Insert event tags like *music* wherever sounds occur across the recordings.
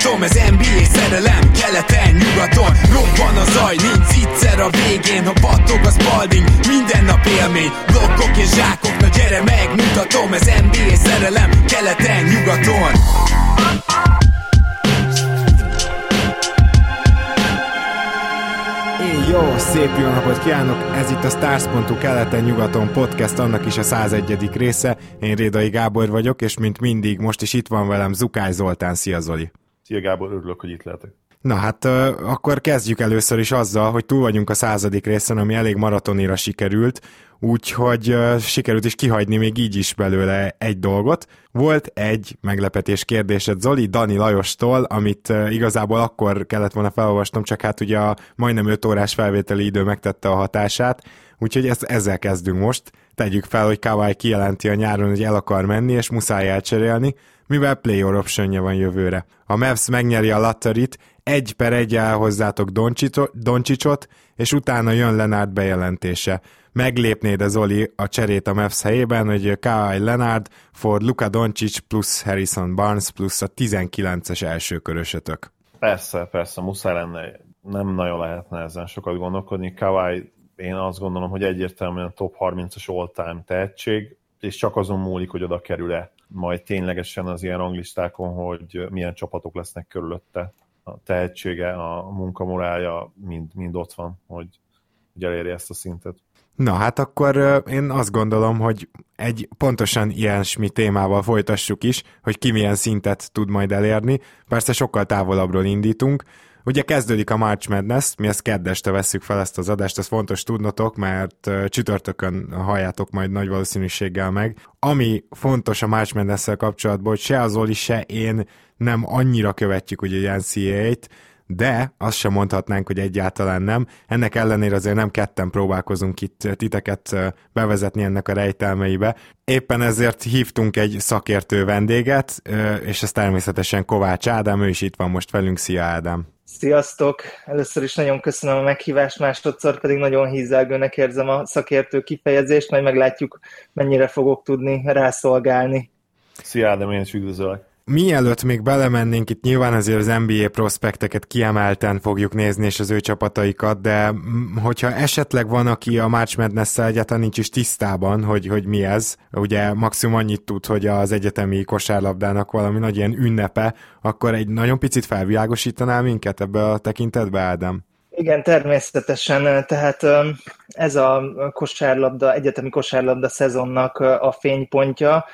megmutatom Ez NBA szerelem, keleten, nyugaton Robban a zaj, nincs egyszer a végén Ha pattog a spalding, minden nap élmény Blokkok és zsákok, na gyere megmutatom Ez NBA szerelem, keleten, nyugaton Jó, szép jó napot kívánok! Ez itt a Stars.hu keleten-nyugaton podcast, annak is a 101. része. Én Rédai Gábor vagyok, és mint mindig, most is itt van velem Zukály Zoltán. Szia Zoli! Szia Gábor, örülök, hogy itt lehetek. Na hát akkor kezdjük először is azzal, hogy túl vagyunk a századik részen, ami elég maratonira sikerült, úgyhogy sikerült is kihagyni még így is belőle egy dolgot. Volt egy meglepetés kérdésed Zoli Dani Lajostól, amit igazából akkor kellett volna felolvasnom, csak hát ugye a majdnem 5 órás felvételi idő megtette a hatását, úgyhogy ezt, ezzel kezdünk most. Tegyük fel, hogy Kawai kijelenti a nyáron, hogy el akar menni, és muszáj elcserélni, mivel player optionja van jövőre. A Mavs megnyeri a latterit, egy per egy áll hozzátok Doncsicsot, és utána jön Lenárd bejelentése. Meglépnéd az Zoli a cserét a Mavs helyében, hogy Kawhi Lenard for Luka Doncic plusz Harrison Barnes plusz a 19-es első körösötök. Persze, persze, muszáj lenne. Nem nagyon lehetne ezen sokat gondolkodni. Kawhi én azt gondolom, hogy egyértelműen top 30-as all-time tehetség, és csak azon múlik, hogy oda kerül-e majd ténylegesen az ilyen ranglistákon, hogy milyen csapatok lesznek körülötte. A tehetsége, a munkamorálja mind, mind ott van, hogy, hogy elérje ezt a szintet. Na hát akkor én azt gondolom, hogy egy pontosan ilyesmi témával folytassuk is, hogy ki milyen szintet tud majd elérni. Persze sokkal távolabbról indítunk, Ugye kezdődik a March Madness, mi ezt keddeste veszük fel ezt az adást, ez fontos tudnotok, mert csütörtökön halljátok majd nagy valószínűséggel meg. Ami fontos a March madness kapcsolatban, hogy se az Oli, se én nem annyira követjük ugye NCAA-t, de azt sem mondhatnánk, hogy egyáltalán nem. Ennek ellenére azért nem ketten próbálkozunk itt titeket bevezetni ennek a rejtelmeibe. Éppen ezért hívtunk egy szakértő vendéget, és ez természetesen Kovács Ádám, ő is itt van most velünk. Szia Ádám! Sziasztok! Először is nagyon köszönöm a meghívást, másodszor pedig nagyon hízelgőnek érzem a szakértő kifejezést, majd meglátjuk, mennyire fogok tudni rászolgálni. Szia Ádám, én is üdvözöllek! Mielőtt még belemennénk, itt nyilván azért az NBA prospekteket kiemelten fogjuk nézni, és az ő csapataikat, de hogyha esetleg van, aki a March madness egyáltalán nincs is tisztában, hogy, hogy mi ez, ugye maximum annyit tud, hogy az egyetemi kosárlabdának valami nagy ilyen ünnepe, akkor egy nagyon picit felvilágosítanál minket ebbe a tekintetbe, Ádám? Igen, természetesen. Tehát ez a kosárlabda, egyetemi kosárlabda szezonnak a fénypontja.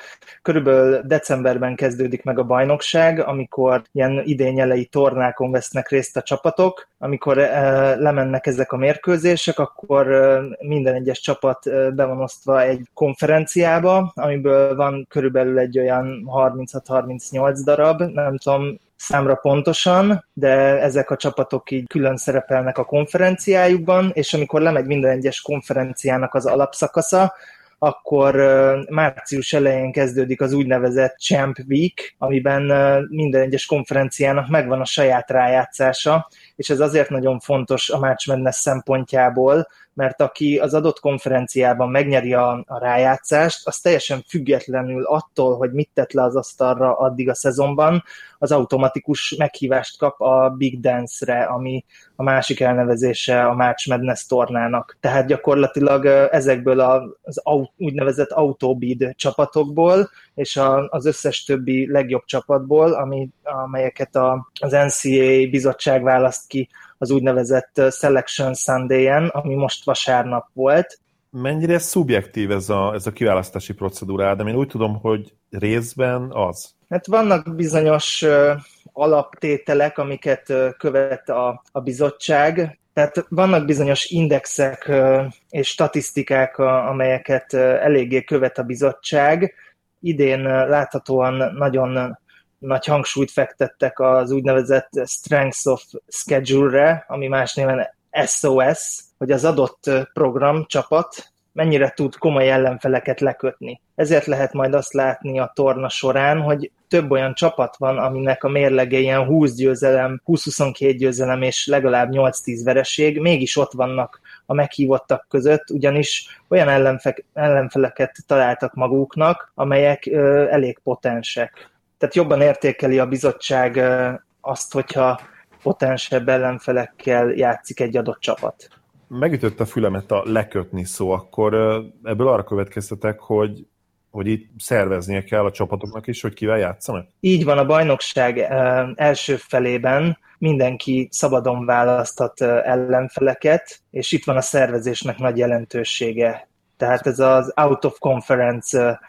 Körülbelül decemberben kezdődik meg a bajnokság, amikor ilyen idényelei tornákon vesznek részt a csapatok. Amikor lemennek ezek a mérkőzések, akkor minden egyes csapat be van osztva egy konferenciába, amiből van körülbelül egy olyan 36-38 darab, nem tudom, számra pontosan, de ezek a csapatok így külön szerepelnek a konferenciájukban, és amikor lemegy minden egyes konferenciának az alapszakasza, akkor március elején kezdődik az úgynevezett Champ Week, amiben minden egyes konferenciának megvan a saját rájátszása, és ez azért nagyon fontos a March Madness szempontjából, mert aki az adott konferenciában megnyeri a, a rájátszást, az teljesen függetlenül attól, hogy mit tett le az asztalra addig a szezonban, az automatikus meghívást kap a Big Dance-re, ami a másik elnevezése a March Madness tornának. Tehát gyakorlatilag ezekből az úgynevezett autobid csapatokból, és az összes többi legjobb csapatból, ami, amelyeket a, az NCAA bizottság választ ki az úgynevezett Selection Sunday-en, ami most vasárnap volt. Mennyire szubjektív ez a, ez a kiválasztási procedúra, de én úgy tudom, hogy részben az. Hát vannak bizonyos alaptételek, amiket követ a, a bizottság, tehát vannak bizonyos indexek és statisztikák, amelyeket eléggé követ a bizottság. Idén láthatóan nagyon nagy hangsúlyt fektettek az úgynevezett Strengths of Schedule-re, ami más néven SOS, hogy az adott program, csapat mennyire tud komoly ellenfeleket lekötni. Ezért lehet majd azt látni a torna során, hogy több olyan csapat van, aminek a mérlege ilyen 20 győzelem, 20-22 győzelem és legalább 8-10 vereség, mégis ott vannak a meghívottak között, ugyanis olyan ellenfeleket találtak maguknak, amelyek ö, elég potensek. tehát jobban értékeli a bizottság azt, hogyha potensebb ellenfelekkel játszik egy adott csapat. Megütött a fülemet a lekötni szó, akkor ebből arra következtetek, hogy hogy itt szerveznie kell a csapatoknak is, hogy kivel játszanak? Így van, a bajnokság első felében mindenki szabadon választhat ellenfeleket, és itt van a szervezésnek nagy jelentősége. Tehát ez az out of conference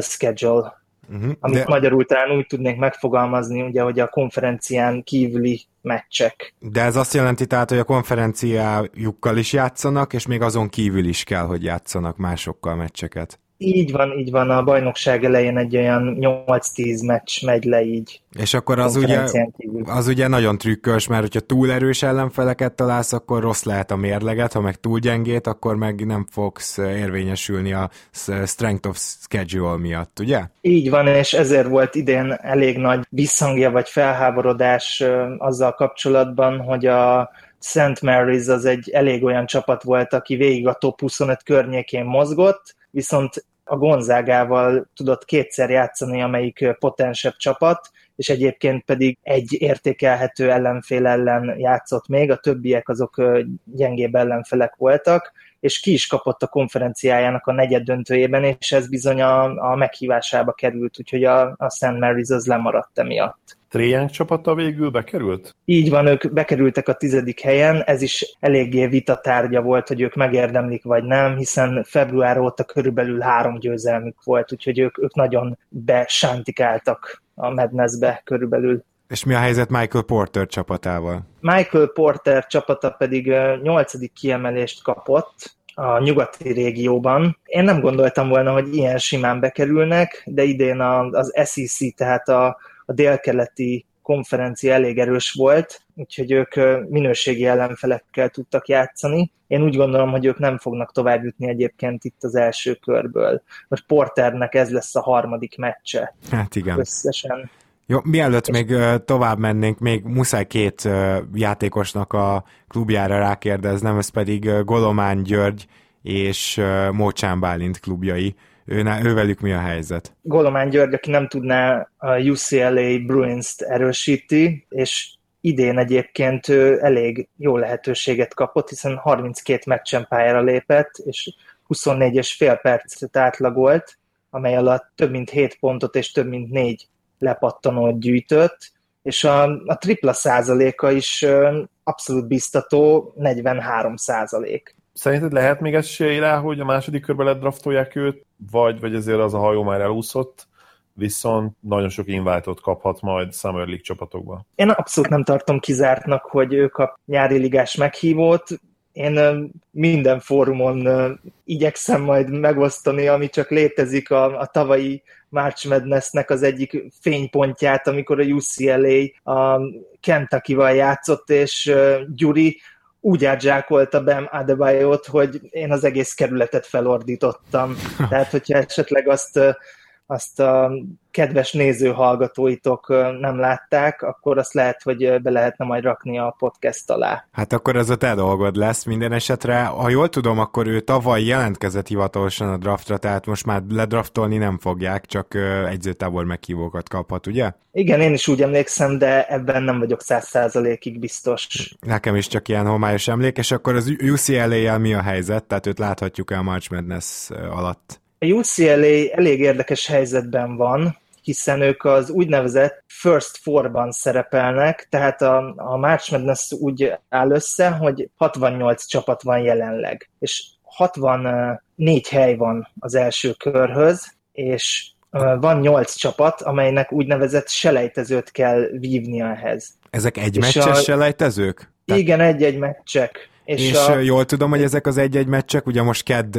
schedule, uh-huh. amit De... magyarul talán úgy tudnék megfogalmazni, ugye, hogy a konferencián kívüli meccsek. De ez azt jelenti tehát, hogy a konferenciájukkal is játszanak, és még azon kívül is kell, hogy játszanak másokkal meccseket. Így van, így van, a bajnokság elején egy olyan 8-10 meccs megy le így. És akkor az ugye, az ugye nagyon trükkös, mert hogyha túl erős ellenfeleket találsz, akkor rossz lehet a mérleget, ha meg túl gyengét, akkor meg nem fogsz érvényesülni a strength of schedule miatt, ugye? Így van, és ezért volt idén elég nagy visszhangja vagy felháborodás azzal kapcsolatban, hogy a St. Mary's az egy elég olyan csapat volt, aki végig a top 25 környékén mozgott, viszont a Gonzágával tudott kétszer játszani, amelyik potensebb csapat, és egyébként pedig egy értékelhető ellenfél ellen játszott még, a többiek azok gyengébb ellenfelek voltak, és ki is kapott a konferenciájának a negyed döntőjében, és ez bizony a, a meghívásába került, úgyhogy a, a St. Mary's az lemaradt emiatt. Tréjánk csapata végül bekerült? Így van, ők bekerültek a tizedik helyen, ez is eléggé vitatárgya volt, hogy ők megérdemlik vagy nem, hiszen február óta körülbelül három győzelmük volt, úgyhogy ők, ők nagyon besántikáltak a Madnessbe körülbelül. És mi a helyzet Michael Porter csapatával? Michael Porter csapata pedig nyolcadik kiemelést kapott, a nyugati régióban. Én nem gondoltam volna, hogy ilyen simán bekerülnek, de idén az SEC, tehát a, a délkeleti konferencia elég erős volt, úgyhogy ők minőségi ellenfelekkel tudtak játszani. Én úgy gondolom, hogy ők nem fognak tovább jutni egyébként itt az első körből. Most Porternek ez lesz a harmadik meccse. Hát igen. Összesen. Jó, mielőtt még tovább mennénk, még muszáj két játékosnak a klubjára rákérdeznem, ez pedig Golomán György és Mócsán Bálint klubjai. Ő, ővelük mi a helyzet? Golomán György, aki nem tudná a UCLA Bruins-t erősíti, és idén egyébként elég jó lehetőséget kapott, hiszen 32 meccsen pályára lépett, és 24 és fél percet átlagolt, amely alatt több mint 7 pontot és több mint 4 lepattanót gyűjtött, és a, a tripla százaléka is abszolút biztató, 43 százalék. Szerinted lehet még esély rá, hogy a második körben ledraftolják őt, vagy, vagy ezért az a hajó már elúszott, viszont nagyon sok inváltot kaphat majd Summer League csapatokba. Én abszolút nem tartom kizártnak, hogy ők a nyári ligás meghívót. Én minden fórumon igyekszem majd megosztani, ami csak létezik a, a tavalyi March Madness-nek az egyik fénypontját, amikor a UCLA a Kentucky-val játszott, és Gyuri úgy átzsákolta Bam Adebayot, hogy én az egész kerületet felordítottam. *laughs* Tehát, hogyha esetleg azt azt a kedves néző-hallgatóitok nem látták, akkor azt lehet, hogy be lehetne majd rakni a podcast alá. Hát akkor ez a te dolgod lesz minden esetre. Ha jól tudom, akkor ő tavaly jelentkezett hivatalosan a draftra, tehát most már ledraftolni nem fogják, csak egyzőtábor meghívókat kaphat, ugye? Igen, én is úgy emlékszem, de ebben nem vagyok száz százalékig biztos. Nekem is csak ilyen homályos emlék, és akkor az UCLA-jel mi a helyzet? Tehát őt láthatjuk el March Madness alatt? A UCLA elég érdekes helyzetben van, hiszen ők az úgynevezett First Four-ban szerepelnek, tehát a, a March Madness úgy áll össze, hogy 68 csapat van jelenleg, és 64 hely van az első körhöz, és van 8 csapat, amelynek úgynevezett selejtezőt kell vívnia ehhez. Ezek egy meccses a... selejtezők? Igen, egy-egy meccsek. És, és a... jól tudom, hogy ezek az egy-egy meccsek, ugye most kedd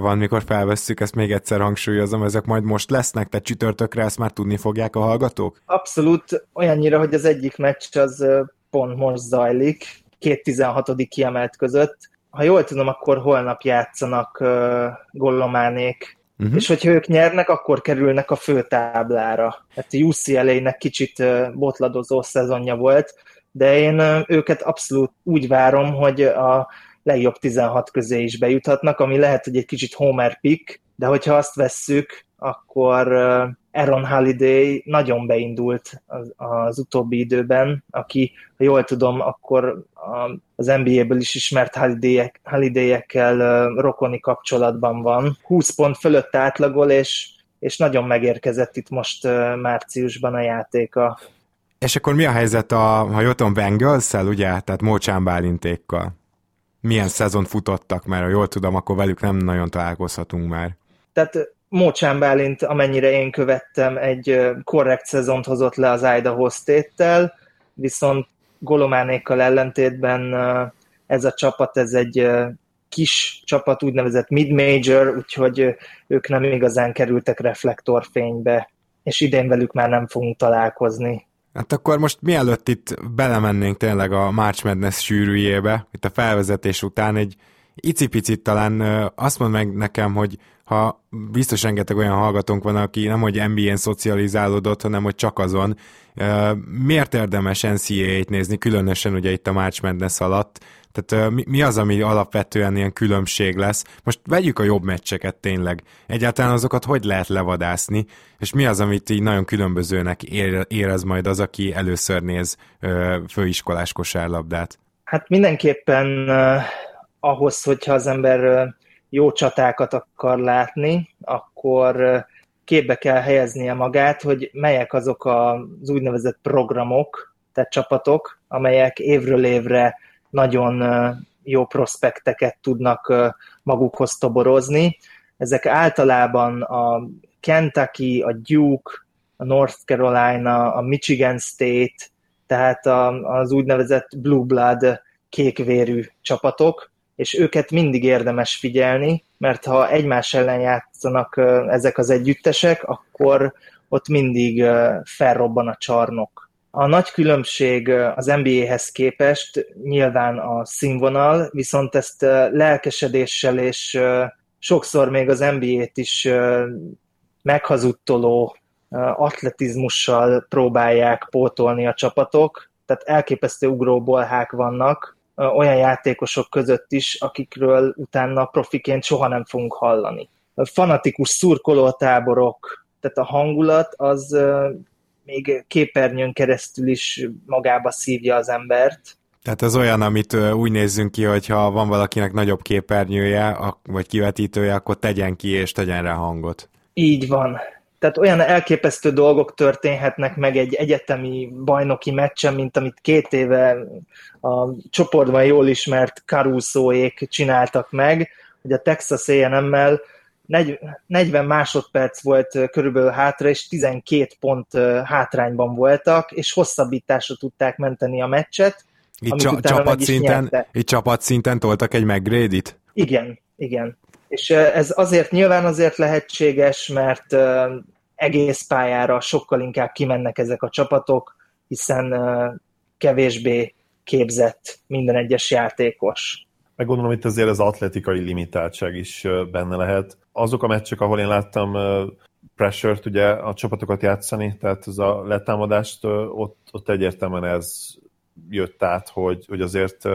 van, mikor felvesszük, ezt még egyszer hangsúlyozom, ezek majd most lesznek, tehát csütörtökre ezt már tudni fogják a hallgatók? Abszolút, olyannyira, hogy az egyik meccs az pont most zajlik, két 16. kiemelt között. Ha jól tudom, akkor holnap játszanak uh, Gollománék, uh-huh. és hogyha ők nyernek, akkor kerülnek a főtáblára. Hát a UCLA-nek kicsit uh, botladozó szezonja volt, de én őket abszolút úgy várom, hogy a legjobb 16 közé is bejuthatnak, ami lehet, hogy egy kicsit homer pick, de hogyha azt vesszük, akkor Aaron Holiday nagyon beindult az, az utóbbi időben, aki, ha jól tudom, akkor az NBA-ből is ismert Holiday-ek, Holiday-ekkel rokoni kapcsolatban van. 20 pont fölött átlagol, és, és nagyon megérkezett itt most márciusban a játéka. És akkor mi a helyzet a, ha jól tudom, bengals ugye? Tehát Mócsán Bálintékkal? Milyen szezon futottak, mert ha jól tudom, akkor velük nem nagyon találkozhatunk már. Tehát Mócsán Bálint, amennyire én követtem, egy korrekt szezont hozott le az Idaho State-tel, viszont Golománékkal ellentétben ez a csapat, ez egy kis csapat, úgynevezett mid-major, úgyhogy ők nem igazán kerültek reflektorfénybe, és idén velük már nem fogunk találkozni. Hát akkor most mielőtt itt belemennénk tényleg a March Madness sűrűjébe, itt a felvezetés után egy icipicit talán azt mond meg nekem, hogy ha biztos rengeteg olyan hallgatónk van, aki nem hogy NBA-n szocializálódott, hanem hogy csak azon, miért érdemes NCAA-t nézni, különösen ugye itt a March Madness alatt, tehát mi, az, ami alapvetően ilyen különbség lesz? Most vegyük a jobb meccseket tényleg. Egyáltalán azokat hogy lehet levadászni, és mi az, amit így nagyon különbözőnek érez majd az, aki először néz főiskolás kosárlabdát? Hát mindenképpen ahhoz, hogyha az ember jó csatákat akar látni, akkor képbe kell helyeznie magát, hogy melyek azok az úgynevezett programok, tehát csapatok, amelyek évről évre nagyon jó prospekteket tudnak magukhoz toborozni. Ezek általában a Kentucky, a Duke, a North Carolina, a Michigan State, tehát az úgynevezett Blue Blood kékvérű csapatok, és őket mindig érdemes figyelni, mert ha egymás ellen játszanak ezek az együttesek, akkor ott mindig felrobban a csarnok. A nagy különbség az NBA-hez képest nyilván a színvonal, viszont ezt lelkesedéssel és sokszor még az NBA-t is meghazudtoló atletizmussal próbálják pótolni a csapatok, tehát elképesztő ugróbolhák vannak, olyan játékosok között is, akikről utána profiként soha nem fogunk hallani. A fanatikus szurkolótáborok, tehát a hangulat az még képernyőn keresztül is magába szívja az embert. Tehát ez olyan, amit úgy nézzünk ki, hogy ha van valakinek nagyobb képernyője, vagy kivetítője, akkor tegyen ki és tegyen rá hangot. Így van. Tehát olyan elképesztő dolgok történhetnek meg egy egyetemi bajnoki meccsen, mint amit két éve a csoportban jól ismert Carusoék csináltak meg, hogy a Texas A&M-mel 40 másodperc volt körülbelül hátra, és 12 pont hátrányban voltak, és hosszabbításra tudták menteni a meccset. Itt, csa- csapatszinten, itt csapatszinten toltak egy McGrady-t? Igen, igen. És ez azért nyilván azért lehetséges, mert egész pályára sokkal inkább kimennek ezek a csapatok, hiszen kevésbé képzett minden egyes játékos. Meg gondolom itt azért az atletikai limitáltság is benne lehet. Azok a meccsek, ahol én láttam pressure-t ugye a csapatokat játszani, tehát ez a letámadást, ott, ott egyértelműen ez jött át, hogy, hogy azért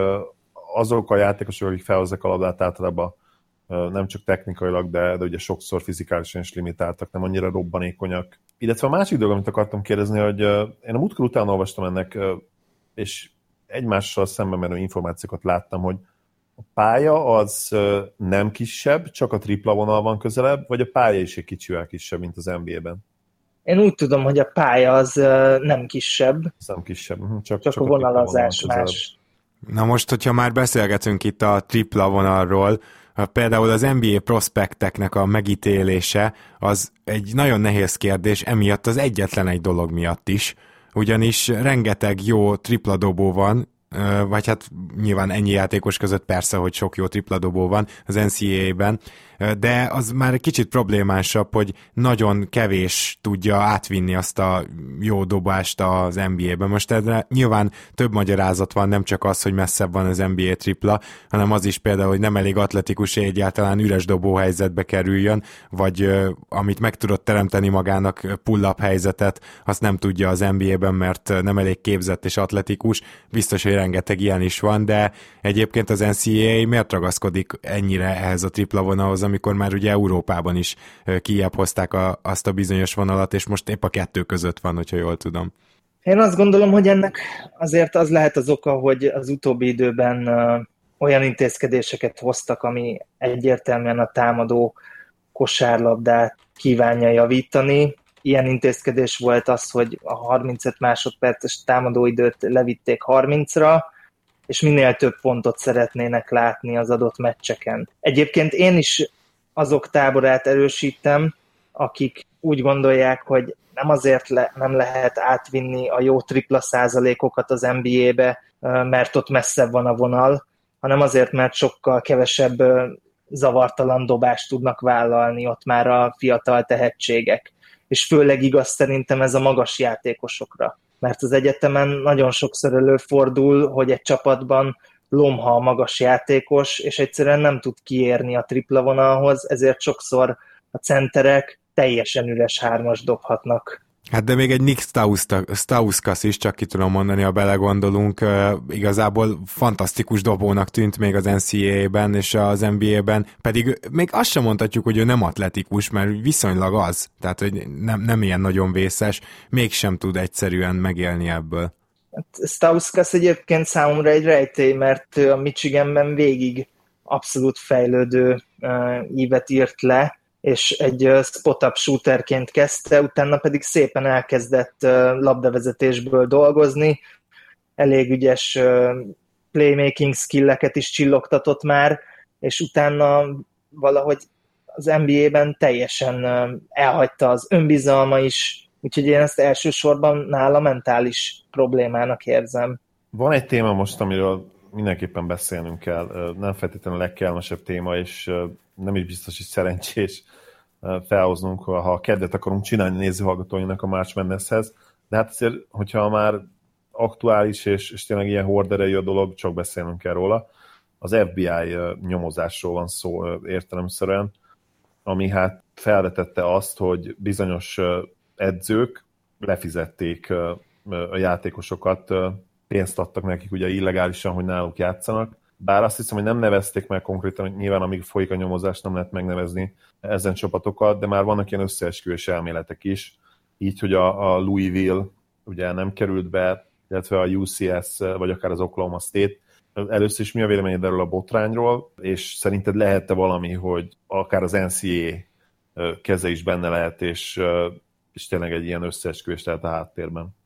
azok a játékosok, akik felhozzák a labdát általában nem csak technikailag, de, de ugye sokszor fizikálisan is limitáltak, nem annyira robbanékonyak. Illetve a másik dolog, amit akartam kérdezni, hogy én a múltkor után olvastam ennek, és egymással szemben menő információkat láttam, hogy a pálya az nem kisebb, csak a tripla vonal van közelebb, vagy a pálya is egy kicsivel kisebb, mint az NBA-ben? Én úgy tudom, hogy a pálya az nem kisebb. Ez nem kisebb, mhm, csak, csak, csak a vonalazás más. Na most, hogyha már beszélgetünk itt a tripla vonalról, Például az NBA prospekteknek a megítélése az egy nagyon nehéz kérdés, emiatt az egyetlen egy dolog miatt is, ugyanis rengeteg jó tripladobó van, vagy hát nyilván ennyi játékos között persze, hogy sok jó tripladobó van az NCAA-ben, de az már kicsit problémásabb, hogy nagyon kevés tudja átvinni azt a jó dobást az NBA-ben. Most erre nyilván több magyarázat van, nem csak az, hogy messzebb van az NBA tripla, hanem az is például, hogy nem elég atletikus egyáltalán üres dobó helyzetbe kerüljön, vagy amit meg tudott teremteni magának pull-up helyzetet, azt nem tudja az NBA-ben, mert nem elég képzett és atletikus. Biztos, hogy rengeteg ilyen is van, de egyébként az NCAA miért ragaszkodik ennyire ehhez a tripla vonalhoz, amikor már ugye Európában is kijebb hozták a, azt a bizonyos vonalat, és most épp a kettő között van, hogyha jól tudom. Én azt gondolom, hogy ennek azért az lehet az oka, hogy az utóbbi időben olyan intézkedéseket hoztak, ami egyértelműen a támadó kosárlabdát kívánja javítani. Ilyen intézkedés volt az, hogy a 35 másodperces támadóidőt levitték 30-ra, és minél több pontot szeretnének látni az adott meccseken. Egyébként én is azok táborát erősítem, akik úgy gondolják, hogy nem azért le, nem lehet átvinni a jó tripla százalékokat az NBA-be, mert ott messzebb van a vonal, hanem azért, mert sokkal kevesebb zavartalan dobást tudnak vállalni ott már a fiatal tehetségek. És főleg igaz szerintem ez a magas játékosokra. Mert az egyetemen nagyon sokszor előfordul, hogy egy csapatban lomha a magas játékos, és egyszerűen nem tud kiérni a tripla vonalhoz, ezért sokszor a centerek teljesen üres hármas dobhatnak Hát de még egy Nick Stauskas is, csak ki tudom mondani, ha belegondolunk, igazából fantasztikus dobónak tűnt még az NCAA-ben és az NBA-ben, pedig még azt sem mondhatjuk, hogy ő nem atletikus, mert viszonylag az, tehát hogy nem, nem ilyen nagyon vészes, mégsem tud egyszerűen megélni ebből. Hát Stauskas egyébként számomra egy rejtély, mert a Michiganben végig abszolút fejlődő ívet írt le, és egy spot-up shooterként kezdte, utána pedig szépen elkezdett labdavezetésből dolgozni, elég ügyes playmaking skilleket is csillogtatott már, és utána valahogy az NBA-ben teljesen elhagyta az önbizalma is, úgyhogy én ezt elsősorban nála mentális problémának érzem. Van egy téma most, amiről mindenképpen beszélnünk kell. Nem feltétlenül a legkelmesebb téma, és nem is biztos, hogy szerencsés felhoznunk, ha kedvet akarunk csinálni nézőhallgatóinak a March Madnesshez. De hát azért, hogyha már aktuális és, és tényleg ilyen horderejű a dolog, csak beszélnünk kell róla. Az FBI nyomozásról van szó értelemszerűen, ami hát felvetette azt, hogy bizonyos edzők lefizették a játékosokat, pénzt adtak nekik ugye illegálisan, hogy náluk játszanak, bár azt hiszem, hogy nem nevezték meg konkrétan, hogy nyilván amíg folyik a nyomozás, nem lehet megnevezni ezen csapatokat, de már vannak ilyen összeesküvés elméletek is, így, hogy a, a Louisville ugye nem került be, illetve a UCS, vagy akár az Oklahoma State. Először is mi a véleményed erről a botrányról, és szerinted lehet-e valami, hogy akár az NCAA keze is benne lehet, és, és tényleg egy ilyen összeesküvés lehet a háttérben?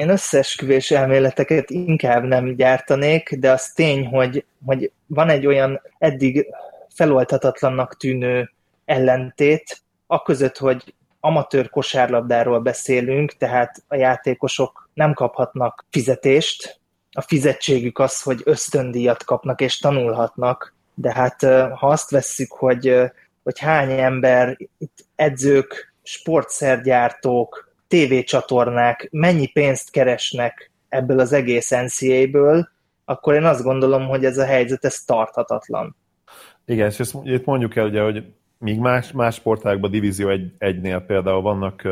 Én összeesküvés elméleteket inkább nem gyártanék, de az tény, hogy, hogy van egy olyan eddig feloldhatatlannak tűnő ellentét, aközött, hogy amatőr kosárlabdáról beszélünk, tehát a játékosok nem kaphatnak fizetést, a fizetségük az, hogy ösztöndíjat kapnak és tanulhatnak, de hát ha azt vesszük, hogy, hogy hány ember, itt edzők, sportszergyártók, tévécsatornák mennyi pénzt keresnek ebből az egész NCA-ből, akkor én azt gondolom, hogy ez a helyzet, ez tarthatatlan. Igen, és ezt itt mondjuk el, ugye, hogy míg más, más sportágban Divízió egy, egynél például vannak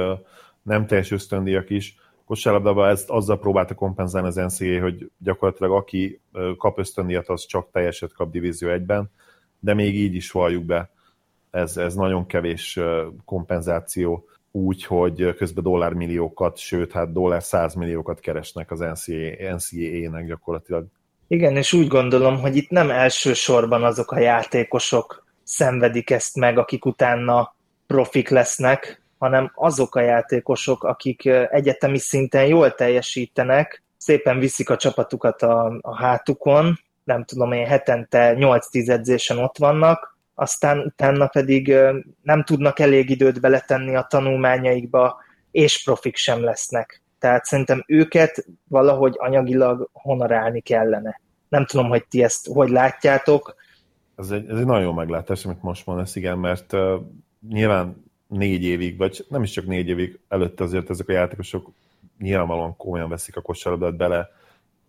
nem teljes ösztöndíjak is, kosárlabdában ezt azzal próbálta kompenzálni az NCAA, hogy gyakorlatilag aki kap ösztöndíjat, az csak teljeset kap Divízió egyben, de még így is valljuk be, ez, ez nagyon kevés kompenzáció úgy, hogy közben dollármilliókat, sőt, hát dollár százmilliókat keresnek az NCAA, NCAA-nek gyakorlatilag. Igen, és úgy gondolom, hogy itt nem elsősorban azok a játékosok szenvedik ezt meg, akik utána profik lesznek, hanem azok a játékosok, akik egyetemi szinten jól teljesítenek, szépen viszik a csapatukat a, a hátukon, nem tudom én, hetente 8-10 edzésen ott vannak, aztán utána pedig nem tudnak elég időt beletenni a tanulmányaikba, és profik sem lesznek. Tehát szerintem őket valahogy anyagilag honorálni kellene. Nem tudom, hogy ti ezt hogy látjátok. Ez egy, ez egy nagyon jó meglátás, amit most mondasz, igen, mert uh, nyilván négy évig, vagy nem is csak négy évig előtte azért ezek a játékosok nyilvánvalóan komolyan veszik a kosárlabdát bele,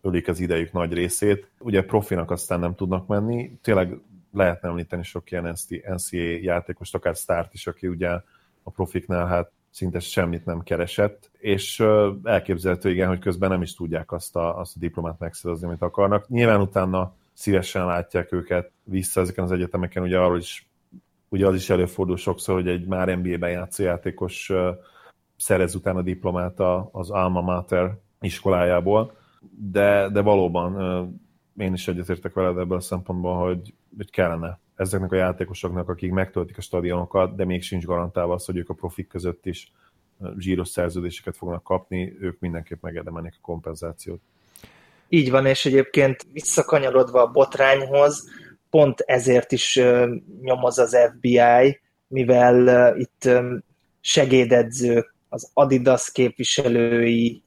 ölik az idejük nagy részét. Ugye profinak aztán nem tudnak menni. Tényleg lehetne említeni sok ilyen NCA játékost, akár Start is, aki ugye a profiknál hát szinte semmit nem keresett, és elképzelhető igen, hogy közben nem is tudják azt a, azt a diplomát megszerezni, amit akarnak. Nyilván utána szívesen látják őket vissza ezeken az egyetemeken, ugye arról is ugye az is előfordul sokszor, hogy egy már NBA-ben játszó játékos szerez utána diplomát az Alma Mater iskolájából, de, de valóban én is egyetértek veled ebből a szempontból, hogy, hogy kellene ezeknek a játékosoknak, akik megtöltik a stadionokat, de még sincs garantálva az, hogy ők a profik között is zsíros szerződéseket fognak kapni, ők mindenképp megérdemelnék a kompenzációt. Így van, és egyébként visszakanyarodva a botrányhoz, pont ezért is nyomoz az FBI, mivel itt segédedzők, az Adidas képviselői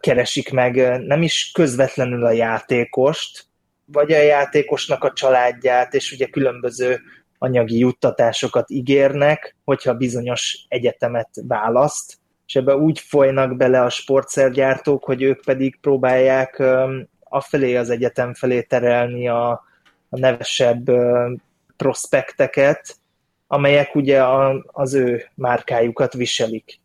keresik meg nem is közvetlenül a játékost, vagy a játékosnak a családját, és ugye különböző anyagi juttatásokat ígérnek, hogyha bizonyos egyetemet választ, és ebbe úgy folynak bele a sportszergyártók, hogy ők pedig próbálják afelé az egyetem felé terelni a, a nevesebb prospekteket, amelyek ugye a, az ő márkájukat viselik.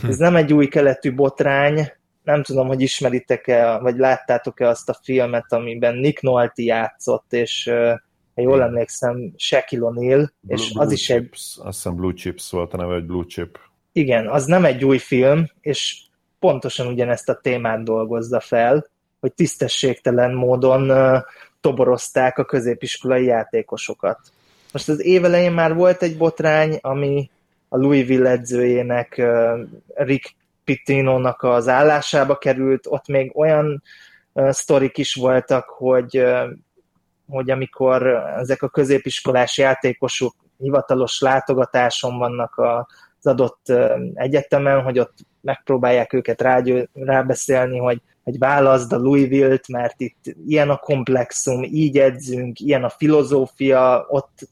Hm. Ez nem egy új keletű botrány, nem tudom, hogy ismeritek-e, vagy láttátok-e azt a filmet, amiben Nick Nolte játszott, és ha jól emlékszem, Shaquille O'Neal, és Blue, az is Chips. egy... Azt hiszem Blue Chips volt a neve, vagy Blue Chip. Igen, az nem egy új film, és pontosan ugyanezt a témát dolgozza fel, hogy tisztességtelen módon uh, toborozták a középiskolai játékosokat. Most az évelején már volt egy botrány, ami a Louisville edzőjének, uh, Rick Pittinónak az állásába került, ott még olyan uh, sztorik is voltak, hogy, uh, hogy amikor ezek a középiskolás játékosok hivatalos látogatáson vannak a, az adott uh, egyetemen, hogy ott megpróbálják őket rágyő, rábeszélni, hogy, hogy válaszd a Louisville-t, mert itt ilyen a komplexum, így edzünk, ilyen a filozófia, ott,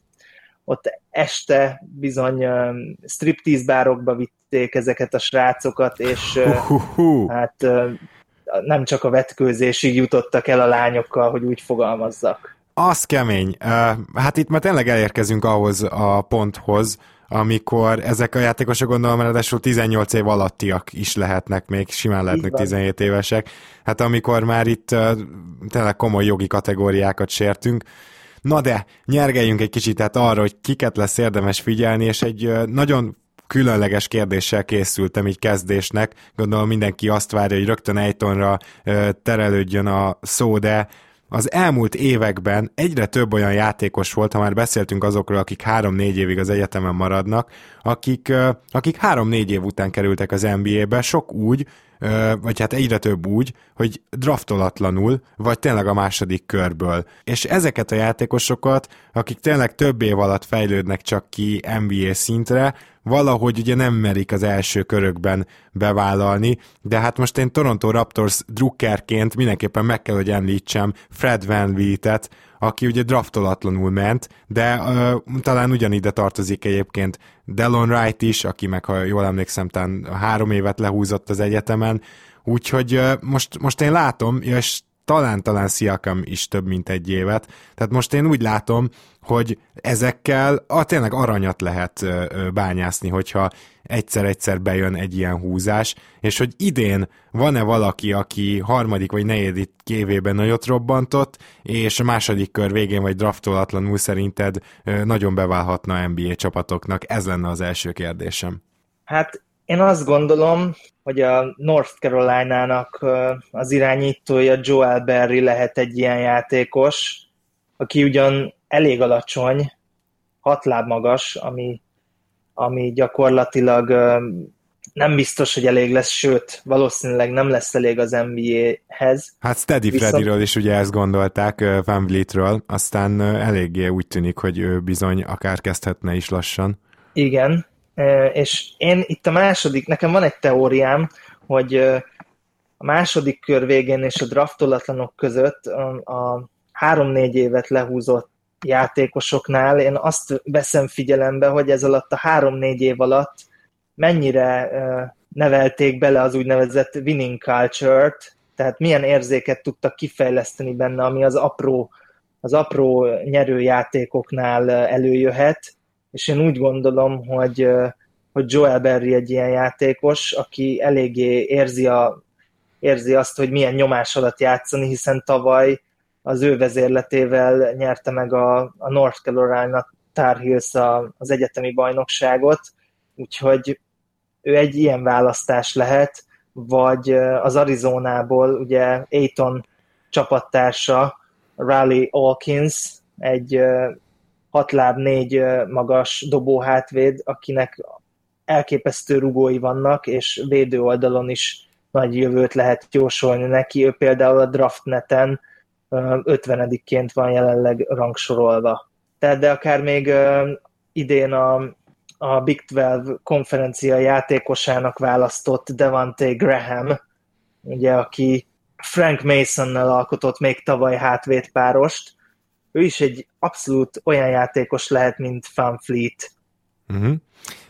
ott este bizony uh, striptease bárokba vitték ezeket a srácokat, és uh, hát nem csak a vetkőzésig jutottak el a lányokkal, hogy úgy fogalmazzak. Az kemény. Hát itt már tényleg elérkezünk ahhoz a ponthoz, amikor ezek a játékosok gondolom, ráadásul 18 év alattiak is lehetnek, még simán lehetnek 17 évesek. Hát amikor már itt tényleg komoly jogi kategóriákat sértünk, Na de, nyergeljünk egy kicsit tehát arra, hogy kiket lesz érdemes figyelni, és egy nagyon különleges kérdéssel készültem így kezdésnek. Gondolom mindenki azt várja, hogy rögtön Ejtonra terelődjön a szó, de az elmúlt években egyre több olyan játékos volt, ha már beszéltünk azokról, akik három-négy évig az egyetemen maradnak, akik, akik három-négy év után kerültek az NBA-be, sok úgy, vagy hát egyre több úgy, hogy draftolatlanul, vagy tényleg a második körből. És ezeket a játékosokat, akik tényleg több év alatt fejlődnek csak ki NBA szintre, valahogy ugye nem merik az első körökben bevállalni, de hát most én Toronto Raptors drukkerként mindenképpen meg kell, hogy említsem Fred Van Vliet-et, aki ugye draftolatlanul ment, de uh, talán ugyanide tartozik egyébként Delon Wright is, aki meg, ha jól emlékszem, talán három évet lehúzott az egyetemen, úgyhogy uh, most, most én látom, és talán-talán Siakam is több, mint egy évet. Tehát most én úgy látom, hogy ezekkel a, tényleg aranyat lehet bányászni, hogyha egyszer-egyszer bejön egy ilyen húzás, és hogy idén van-e valaki, aki harmadik vagy negyedik évében nagyot robbantott, és a második kör végén vagy draftolatlanul szerinted nagyon beválhatna NBA csapatoknak? Ez lenne az első kérdésem. Hát én azt gondolom, hogy a North Carolina-nak az irányítója Joel Berry lehet egy ilyen játékos, aki ugyan elég alacsony, hat láb magas, ami, ami gyakorlatilag nem biztos, hogy elég lesz, sőt, valószínűleg nem lesz elég az NBA-hez. Hát Steady Viszont... Freddyről is ugye ezt gondolták, Van Vlietről, aztán eléggé úgy tűnik, hogy ő bizony akár kezdhetne is lassan. Igen, és én itt a második, nekem van egy teóriám, hogy a második kör végén és a draftolatlanok között a három-négy évet lehúzott játékosoknál én azt veszem figyelembe, hogy ez alatt a három-négy év alatt mennyire nevelték bele az úgynevezett winning culture-t, tehát milyen érzéket tudtak kifejleszteni benne, ami az apró, az apró nyerőjátékoknál előjöhet, és én úgy gondolom, hogy hogy Joel Berry egy ilyen játékos, aki eléggé érzi, a, érzi azt, hogy milyen nyomás alatt játszani, hiszen tavaly az ő vezérletével nyerte meg a, a North Carolina Tar Heels a, az egyetemi bajnokságot, úgyhogy ő egy ilyen választás lehet, vagy az Arizonából ugye Aiton csapattársa Raleigh Hawkins, egy hat láb négy magas dobóhátvéd, akinek elképesztő rugói vannak, és védő oldalon is nagy jövőt lehet jósolni neki. Ő például a draftneten 50-ként van jelenleg rangsorolva. Tehát de akár még idén a, a Big 12 konferencia játékosának választott Devante Graham, ugye, aki Frank Masonnel alkotott még tavaly hátvédpárost, ő is egy abszolút olyan játékos lehet, mint Van Fleet. Uh-huh.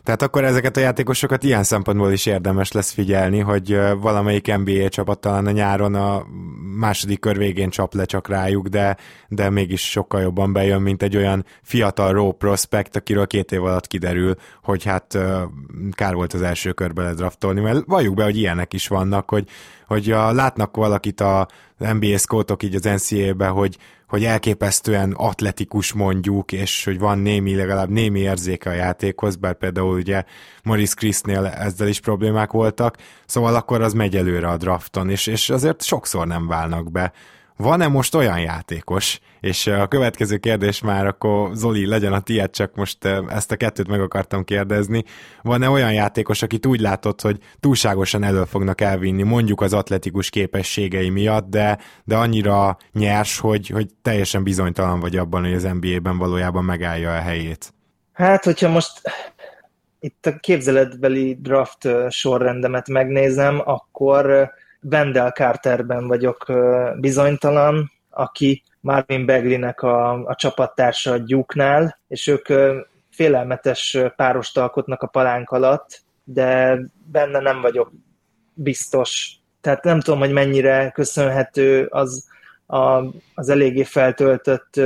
Tehát akkor ezeket a játékosokat ilyen szempontból is érdemes lesz figyelni, hogy valamelyik NBA csapat talán a nyáron a második kör végén csap le csak rájuk, de, de mégis sokkal jobban bejön, mint egy olyan fiatal raw prospect, akiről két év alatt kiderül, hogy hát kár volt az első körbe ledraftolni, mert valljuk be, hogy ilyenek is vannak, hogy, hogy a, látnak valakit a NBA scoutok így az NCAA-be, hogy, hogy elképesztően atletikus mondjuk, és hogy van némi, legalább némi érzéke a játékhoz, bár például ugye Maurice Christnél ezzel is problémák voltak, szóval akkor az megy előre a drafton, és, és azért sokszor nem válnak be van-e most olyan játékos, és a következő kérdés már akkor Zoli legyen a tiéd, csak most ezt a kettőt meg akartam kérdezni, van-e olyan játékos, akit úgy látod, hogy túlságosan elő fognak elvinni, mondjuk az atletikus képességei miatt, de, de annyira nyers, hogy, hogy teljesen bizonytalan vagy abban, hogy az NBA-ben valójában megállja a helyét? Hát, hogyha most itt a képzeletbeli draft sorrendemet megnézem, akkor Wendell Carterben vagyok bizonytalan, aki Marvin Begleynek a, a csapattársa a Duke-nál, és ők félelmetes párost alkotnak a palánk alatt, de benne nem vagyok biztos. Tehát nem tudom, hogy mennyire köszönhető az, a, az eléggé feltöltött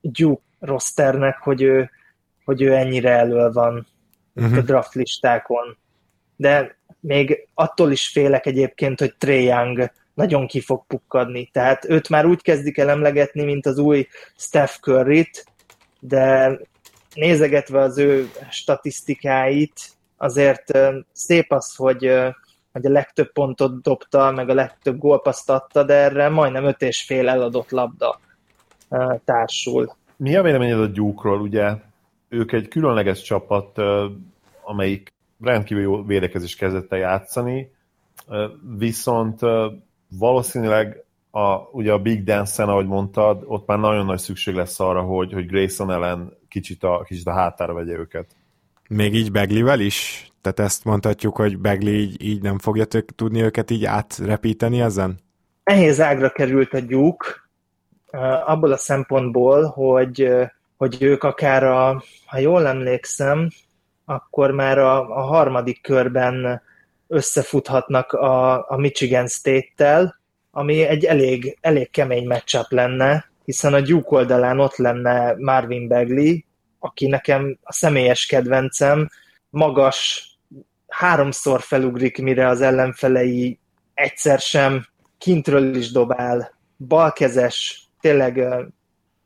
Duke rosternek, hogy ő, hogy ő ennyire elől van uh-huh. a draft listákon. De még attól is félek egyébként, hogy Trae Young nagyon ki fog pukkadni. Tehát őt már úgy kezdik el emlegetni, mint az új Steph Curry-t, de nézegetve az ő statisztikáit, azért szép az, hogy, hogy a legtöbb pontot dobta, meg a legtöbb gólpaszt adta, de erre majdnem öt és fél eladott labda társul. Mi a véleményed a Gyúkról? Ugye ők egy különleges csapat, amelyik rendkívül jó védekezés kezdett el játszani, viszont valószínűleg a, ugye a Big Dance-en, ahogy mondtad, ott már nagyon nagy szükség lesz arra, hogy, hogy Grayson ellen kicsit a, kicsit a hátára vegye őket. Még így Beglivel is? Tehát ezt mondhatjuk, hogy Begli így, így nem fogja tök, tudni őket így átrepíteni ezen? Nehéz ágra került a gyúk, abból a szempontból, hogy, hogy ők akár a, ha jól emlékszem, akkor már a, a harmadik körben összefuthatnak a, a Michigan State-tel, ami egy elég, elég kemény matchup lenne, hiszen a Duke oldalán ott lenne Marvin Bagley, aki nekem a személyes kedvencem, magas, háromszor felugrik, mire az ellenfelei egyszer sem, kintről is dobál, balkezes, tényleg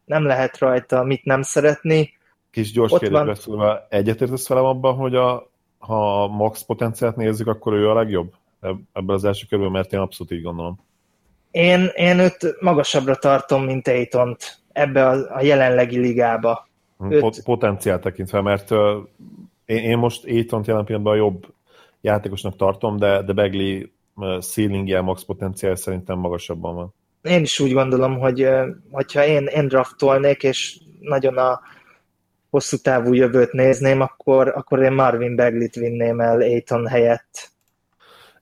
nem lehet rajta mit nem szeretni, Kis gyors kérdésbe szólva, egyetértesz velem abban, hogy a, ha a max potenciált nézzük, akkor ő a legjobb ebben az első körben, mert én abszolút így gondolom. Én, én őt magasabbra tartom, mint Aitont ebbe a, a jelenlegi ligába. Hm, őt... Potenciál tekintve, mert uh, én, én most Aitont jelen pillanatban a jobb játékosnak tartom, de, de Begley uh, ceilingje, max potenciál szerintem magasabban van. Én is úgy gondolom, hogy uh, hogyha én, én draftolnék, és nagyon a, hosszú távú jövőt nézném, akkor, akkor én Marvin Beglit vinném el Aiton helyett.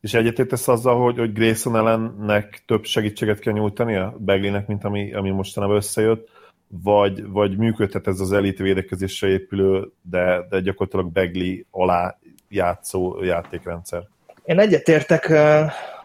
És egyetértesz azzal, hogy, hogy Grayson ellennek több segítséget kell nyújtania Beglinek, mint ami, ami mostanában összejött, vagy, vagy működhet ez az elit védekezésre épülő, de, de gyakorlatilag Begli alá játszó játékrendszer? Én egyetértek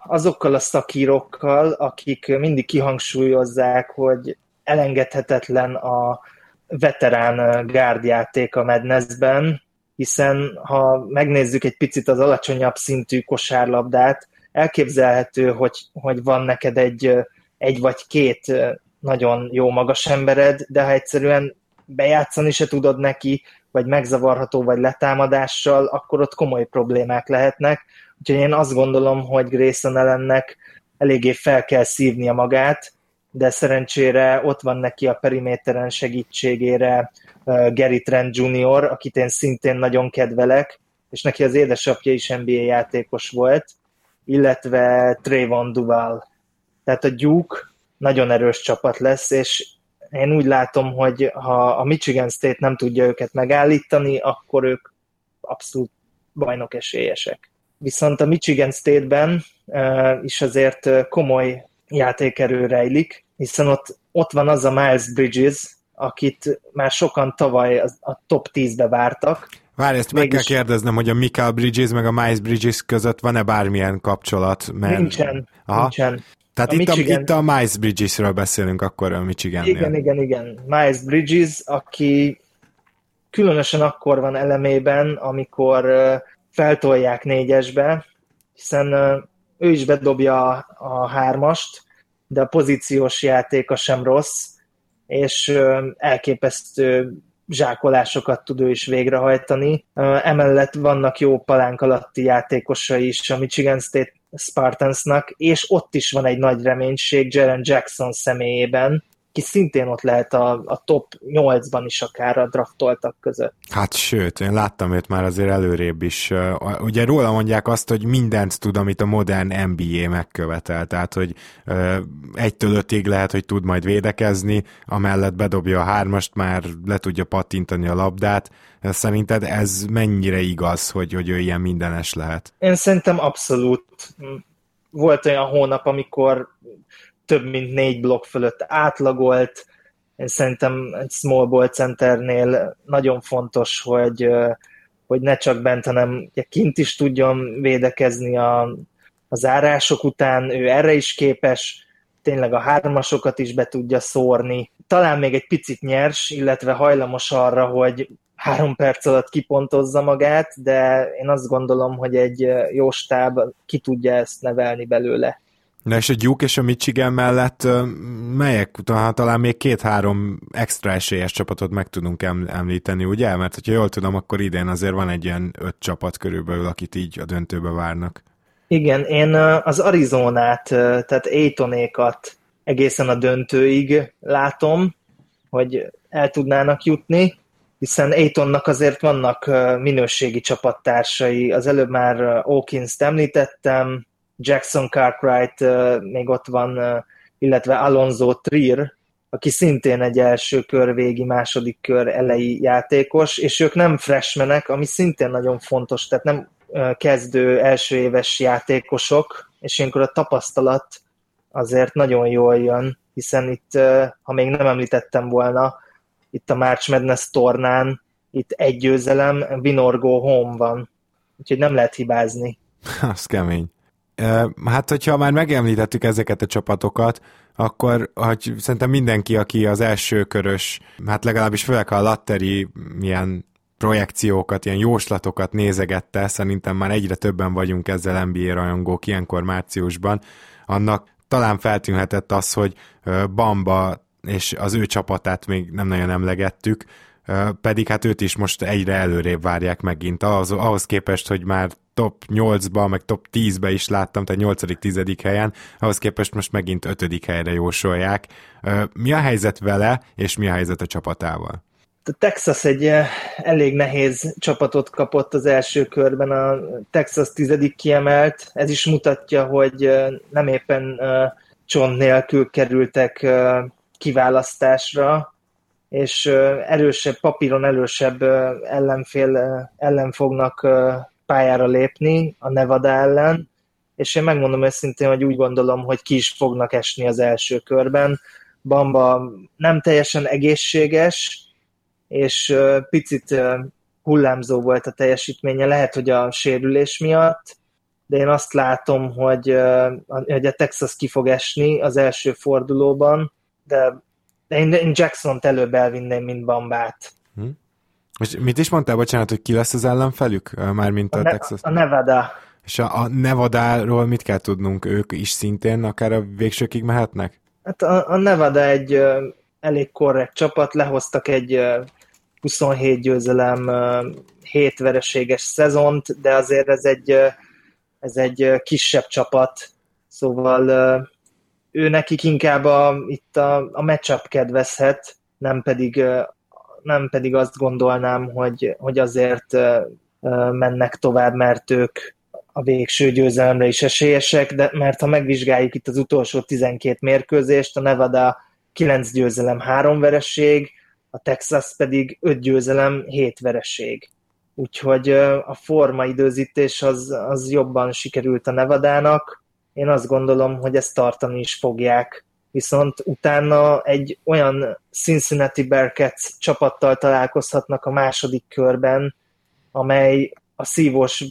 azokkal a szakírokkal, akik mindig kihangsúlyozzák, hogy elengedhetetlen a, veterán gárdjáték a Madnessben, hiszen ha megnézzük egy picit az alacsonyabb szintű kosárlabdát, elképzelhető, hogy, hogy van neked egy, egy vagy két nagyon jó magas embered, de ha egyszerűen bejátszani se tudod neki, vagy megzavarható, vagy letámadással, akkor ott komoly problémák lehetnek. Úgyhogy én azt gondolom, hogy Grayson ellennek eléggé fel kell szívnia magát, de szerencsére ott van neki a periméteren segítségére Gary Trent Jr., akit én szintén nagyon kedvelek, és neki az édesapja is NBA játékos volt, illetve Trayvon Duval. Tehát a Duke nagyon erős csapat lesz, és én úgy látom, hogy ha a Michigan State nem tudja őket megállítani, akkor ők abszolút bajnok esélyesek. Viszont a Michigan State-ben uh, is azért komoly játékerő rejlik, hiszen ott, ott van az a Miles Bridges, akit már sokan tavaly a top 10-be vártak. Várj, ezt Mégis... meg kell kérdeznem, hogy a Michael Bridges meg a Miles Bridges között van-e bármilyen kapcsolat? Mert... Nincsen, Aha. nincsen. Tehát a itt, Michigan... a, itt a Miles Bridgesről beszélünk akkor a Michigan Igen, igen, igen. Miles Bridges, aki különösen akkor van elemében, amikor feltolják négyesbe, hiszen ő is bedobja a hármast, de a pozíciós játéka sem rossz, és elképesztő zsákolásokat tud ő is végrehajtani. Emellett vannak jó palánk alatti játékosai is a Michigan State Spartansnak, és ott is van egy nagy reménység Jaren Jackson személyében, ki szintén ott lehet a, a top 8-ban is akár a draftoltak között. Hát sőt, én láttam őt már azért előrébb is. Ugye róla mondják azt, hogy mindent tud, amit a modern NBA megkövetel, tehát hogy egytől ötig lehet, hogy tud majd védekezni, amellett bedobja a hármast, már le tudja pattintani a labdát. Szerinted ez mennyire igaz, hogy, hogy ő ilyen mindenes lehet? Én szerintem abszolút. Volt olyan hónap, amikor több mint négy blokk fölött átlagolt. Én szerintem egy small ball centernél nagyon fontos, hogy, hogy ne csak bent, hanem kint is tudjon védekezni a, a zárások után, ő erre is képes, tényleg a hármasokat is be tudja szórni. Talán még egy picit nyers, illetve hajlamos arra, hogy három perc alatt kipontozza magát, de én azt gondolom, hogy egy jó stáb ki tudja ezt nevelni belőle. Na és a Duke és a Michigan mellett melyek, talán még két-három extra esélyes csapatot meg tudunk említeni, ugye? Mert hogyha jól tudom, akkor idén azért van egy ilyen öt csapat körülbelül, akit így a döntőbe várnak. Igen, én az Arizonát, tehát Aitonékat egészen a döntőig látom, hogy el tudnának jutni, hiszen Aitonnak azért vannak minőségi csapattársai. Az előbb már Hawkins-t említettem, Jackson Cartwright még ott van, illetve Alonso Trier, aki szintén egy első kör végi, második kör elejé játékos, és ők nem freshmenek, ami szintén nagyon fontos, tehát nem kezdő első éves játékosok, és ilyenkor a tapasztalat azért nagyon jól jön, hiszen itt, ha még nem említettem volna, itt a March Madness tornán itt egy győzelem, Vinorgo home van, úgyhogy nem lehet hibázni. *laughs* Az kemény. Hát, hogyha már megemlítettük ezeket a csapatokat, akkor hogy szerintem mindenki, aki az első körös, hát legalábbis főleg a latteri milyen projekciókat, ilyen jóslatokat nézegette, szerintem már egyre többen vagyunk ezzel NBA rajongók ilyenkor márciusban, annak talán feltűnhetett az, hogy Bamba és az ő csapatát még nem nagyon emlegettük, pedig hát őt is most egyre előrébb várják megint, ahhoz, ahhoz képest, hogy már top 8-ba, meg top 10-be is láttam, tehát 8.-10. helyen, ahhoz képest most megint 5. helyre jósolják. Mi a helyzet vele, és mi a helyzet a csapatával? A Texas egy elég nehéz csapatot kapott az első körben, a Texas tizedik kiemelt, ez is mutatja, hogy nem éppen csont nélkül kerültek kiválasztásra, és erősebb, papíron erősebb ellenfél ellen fognak pályára lépni a Nevada ellen, és én megmondom őszintén, hogy úgy gondolom, hogy ki is fognak esni az első körben. Bamba nem teljesen egészséges, és picit hullámzó volt a teljesítménye, lehet, hogy a sérülés miatt, de én azt látom, hogy, hogy a Texas ki fog esni az első fordulóban, de én, én Jackson-t előbb elvinném, mint Bambát. Hm. És mit is mondtál, bocsánat, hogy ki lesz az ellenfelük? Mármint a, a ne- Texas? A Nevada. És a, a Nevada-ról mit kell tudnunk? Ők is szintén akár a végsőkig mehetnek? Hát a, a Nevada egy uh, elég korrekt csapat, lehoztak egy uh, 27 győzelem, uh, 7 vereséges szezont, de azért ez egy, uh, ez egy uh, kisebb csapat, szóval ő nekik inkább a, itt a, a matchup kedvezhet, nem pedig, nem pedig azt gondolnám, hogy, hogy azért mennek tovább, mert ők a végső győzelemre is esélyesek, de mert ha megvizsgáljuk itt az utolsó 12 mérkőzést, a Nevada 9 győzelem, 3 vereség, a Texas pedig 5 győzelem, 7 vereség. Úgyhogy a formaidőzítés az, az jobban sikerült a Nevadának. Én azt gondolom, hogy ezt tartani is fogják. Viszont utána egy olyan Cincinnati Bearcats csapattal találkozhatnak a második körben, amely a szívós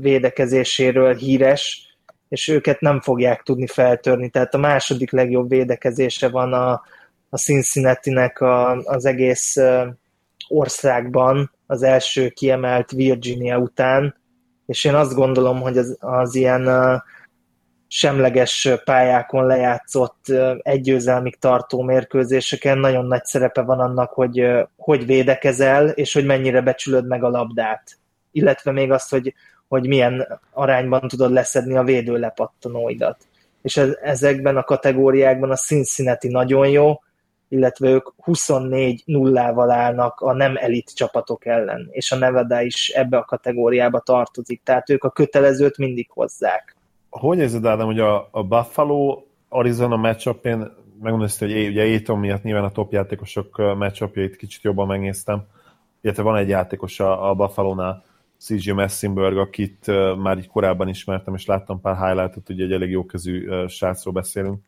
védekezéséről híres, és őket nem fogják tudni feltörni. Tehát a második legjobb védekezése van a, a Cincinnati-nek a, az egész országban, az első kiemelt Virginia után, és én azt gondolom, hogy az, az ilyen semleges pályákon lejátszott egyőzelmig tartó mérkőzéseken nagyon nagy szerepe van annak, hogy hogy védekezel, és hogy mennyire becsülöd meg a labdát illetve még azt, hogy, hogy milyen arányban tudod leszedni a védő lepattanóidat. És ez, ezekben a kategóriákban a Cincinnati nagyon jó, illetve ők 24 nullával állnak a nem elit csapatok ellen, és a Nevada is ebbe a kategóriába tartozik, tehát ők a kötelezőt mindig hozzák. Hogy érzed, Ádám, hogy a, a Buffalo Arizona matchupén, megmondom hogy ugye Aiton miatt nyilván a top játékosok matchupjait kicsit jobban megnéztem, illetve van egy játékos a, a Buffalo-nál, CJ Messinberg, akit már így korábban ismertem, és láttam pár highlightot, ugye egy elég jókezű uh, srácról beszélünk.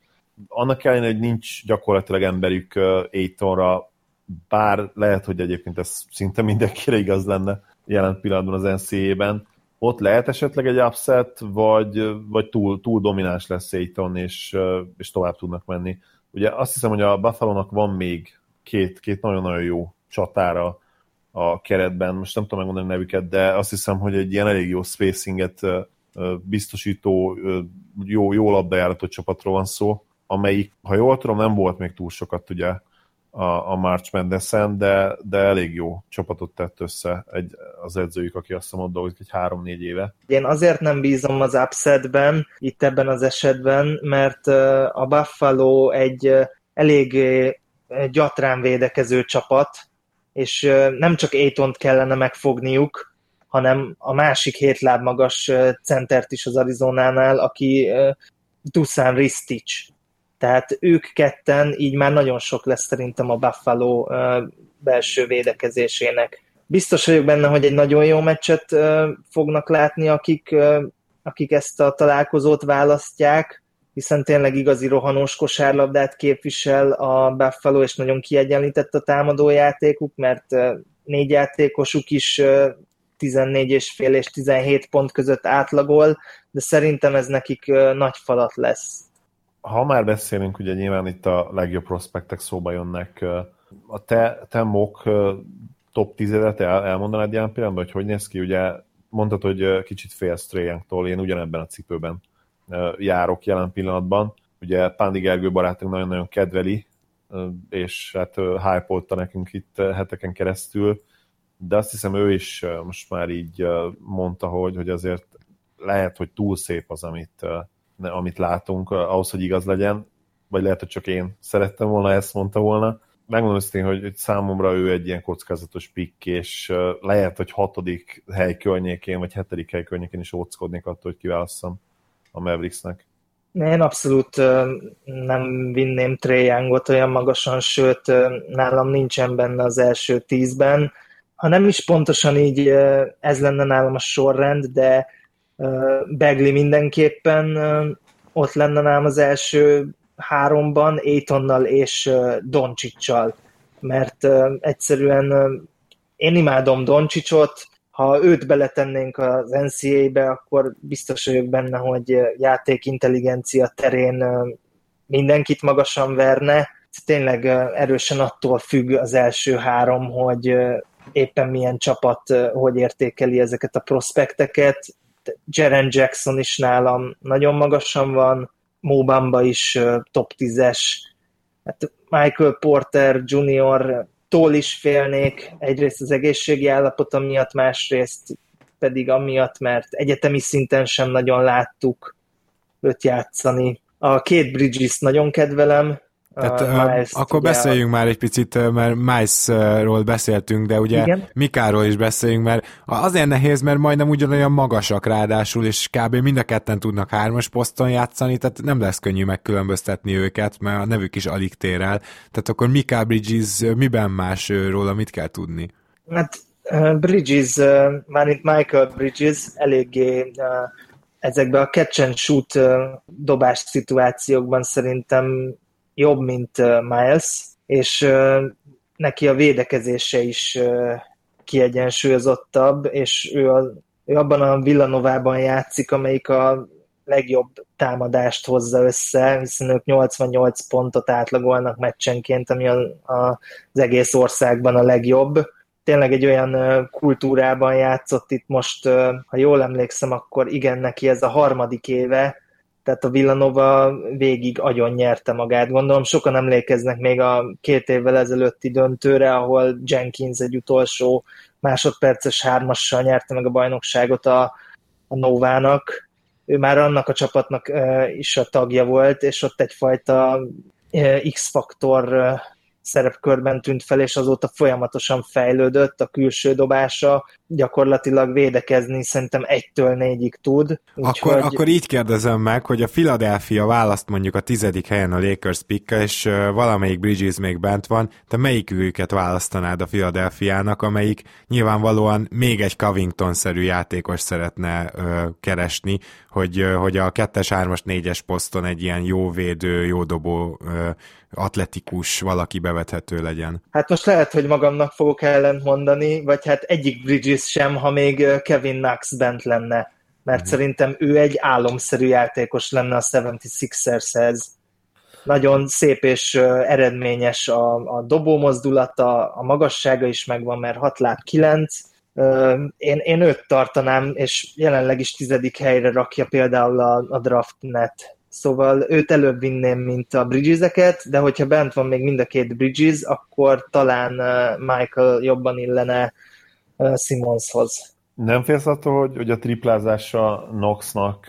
Annak ellenére, hogy nincs gyakorlatilag emberük uh, Aitonra, bár lehet, hogy egyébként ez szinte mindenkire igaz lenne jelen pillanatban az NCAA-ben, ott lehet esetleg egy upset, vagy, vagy túl, túl domináns lesz Aiton, és, és tovább tudnak menni. Ugye azt hiszem, hogy a Buffalo-nak van még két, két nagyon-nagyon jó csatára, a keretben, most nem tudom megmondani a nevüket, de azt hiszem, hogy egy ilyen elég jó spacinget biztosító, jó, jó labdajáratot csapatról van szó, amelyik, ha jól tudom, nem volt még túl sokat ugye a, a March madness de, de elég jó csapatot tett össze egy, az edzőjük, aki azt mondta, dolgozik egy három-négy éve. Én azért nem bízom az upsetben, itt ebben az esetben, mert a Buffalo egy elég gyatrán védekező csapat, és nem csak Aitont kellene megfogniuk, hanem a másik hét láb magas centert is az Arizonánál, aki Dusan Ristich. Tehát ők ketten, így már nagyon sok lesz szerintem a Buffalo belső védekezésének. Biztos vagyok benne, hogy egy nagyon jó meccset fognak látni, akik, akik ezt a találkozót választják, hiszen tényleg igazi rohanós kosárlabdát képvisel a Buffalo, és nagyon kiegyenlített a támadójátékuk, mert négy játékosuk is 14 és fél és 17 pont között átlagol, de szerintem ez nekik nagy falat lesz. Ha már beszélünk, ugye nyilván itt a legjobb prospektek szóba jönnek. A te, te mock top 10-et el, elmondanád ilyen pillanatban, hogy hogy néz ki? Ugye mondtad, hogy kicsit félsz Trae én ugyanebben a cipőben járok jelen pillanatban. Ugye Pándi Gergő barátunk nagyon-nagyon kedveli, és hát hype nekünk itt heteken keresztül, de azt hiszem ő is most már így mondta, hogy, hogy azért lehet, hogy túl szép az, amit, amit látunk, ahhoz, hogy igaz legyen, vagy lehet, hogy csak én szerettem volna, ezt mondta volna. Megmondom őszintén, hogy, hogy számomra ő egy ilyen kockázatos pikk, és lehet, hogy hatodik hely környékén, vagy hetedik hely környékén is óckodnék attól, hogy kiválasszam a Mavericksnek. Én abszolút nem vinném Trey Youngot olyan magasan, sőt, nálam nincsen benne az első tízben. Ha nem is pontosan így ez lenne nálam a sorrend, de Begli mindenképpen ott lenne nálam az első háromban, Aitonnal és Doncsicsal, mert egyszerűen én imádom Doncsicsot, ha őt beletennénk az NCA-be, akkor biztos vagyok benne, hogy játékintelligencia terén mindenkit magasan verne. Tényleg erősen attól függ az első három, hogy, éppen milyen csapat hogy értékeli ezeket a prospekteket. Jaren Jackson is nálam nagyon magasan van, Mobamba is top 10-es, hát Michael Porter Jr. tól is félnék, egyrészt az egészségi állapota miatt, másrészt pedig amiatt, mert egyetemi szinten sem nagyon láttuk őt játszani. A két Bridges nagyon kedvelem, tehát, uh, akkor beszéljünk a... már egy picit, mert Mice-ról beszéltünk, de ugye Igen? Mikáról is beszéljünk, mert azért nehéz, mert majdnem ugyanolyan magasak ráadásul, és kb. mind a ketten tudnak hármas poszton játszani, tehát nem lesz könnyű megkülönböztetni őket, mert a nevük is alig tér el. Tehát akkor Mika Bridges miben más róla, mit kell tudni? Hát Bridges, már itt Michael Bridges eléggé ezekben a catch and shoot dobás szituációkban szerintem jobb, mint Miles, és neki a védekezése is kiegyensúlyozottabb, és ő, a, ő abban a Villanovában játszik, amelyik a legjobb támadást hozza össze, hiszen ők 88 pontot átlagolnak meccsenként, ami a, a, az egész országban a legjobb. Tényleg egy olyan kultúrában játszott itt most, ha jól emlékszem, akkor igen, neki ez a harmadik éve, tehát a Villanova végig agyon nyerte magát. Gondolom sokan emlékeznek még a két évvel ezelőtti döntőre, ahol Jenkins egy utolsó másodperces hármassal nyerte meg a bajnokságot a, a Novának. Ő már annak a csapatnak is a tagja volt, és ott egyfajta X-faktor szerepkörben tűnt fel, és azóta folyamatosan fejlődött a külső dobása, gyakorlatilag védekezni szerintem egytől négyig tud. Akkor, hogy... akkor így kérdezem meg, hogy a Philadelphia választ mondjuk a tizedik helyen a Lakers pick és valamelyik Bridges még bent van, te melyik őket választanád a Philadelphia-nak, amelyik nyilvánvalóan még egy Covington-szerű játékos szeretne ö, keresni, hogy, hogy a kettes, hármas, négyes poszton egy ilyen jó védő, jó dobó ö, atletikus valaki bevethető legyen. Hát most lehet, hogy magamnak fogok ellent mondani, vagy hát egyik Bridges sem, ha még Kevin Knox bent lenne, mert mm. szerintem ő egy álomszerű játékos lenne a 76ershez. Nagyon szép és eredményes a, a dobó mozdulata, a magassága is megvan, mert 6 láb 9, én, én őt tartanám, és jelenleg is tizedik helyre rakja például a, a draftnet Szóval őt előbb vinném, mint a Bridges-eket, de hogyha bent van még mind a két Bridges, akkor talán Michael jobban illene Simonshoz. Nem félsz attól, hogy, hogy a triplázása Knoxnak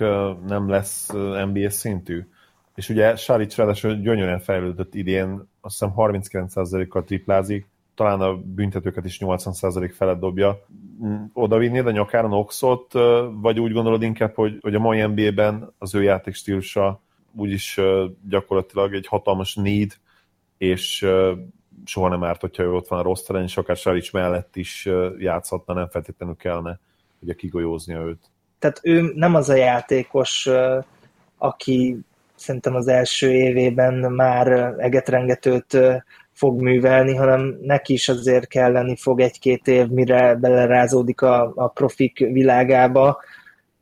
nem lesz NBA szintű? És ugye Saric ráadásul gyönyörűen fejlődött idén, azt hiszem 39%-kal triplázik, talán a büntetőket is 80% felett dobja. Mm, Oda vinnéd a nyakára Noxot, vagy úgy gondolod inkább, hogy, hogy a mai NBA-ben az ő játékstílusa úgyis gyakorlatilag egy hatalmas need, és soha nem árt, hogyha ő ott van a rossz terén, és akár Saric mellett is játszhatna, nem feltétlenül kellene ugye kigolyóznia őt. Tehát ő nem az a játékos, aki szerintem az első évében már egetrengetőt fog művelni, hanem neki is azért kelleni fog egy-két év, mire belerázódik a, a profik világába.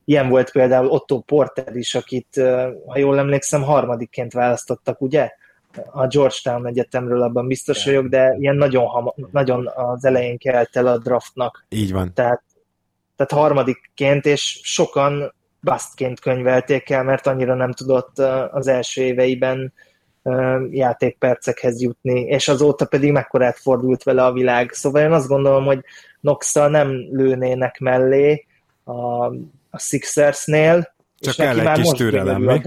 Ilyen volt például Otto Porter is, akit, ha jól emlékszem, harmadikként választottak, ugye? A Georgetown Egyetemről abban biztos vagyok, de ilyen nagyon, hama, nagyon az elején kelt el a draftnak. Így van. Tehát, tehát harmadikként, és sokan bustként könyvelték el, mert annyira nem tudott az első éveiben játékpercekhez jutni, és azóta pedig mekkorát fordult vele a világ. Szóval én azt gondolom, hogy nox nem lőnének mellé a, a Sixersnél, csak és kell neki egy már kis türelem.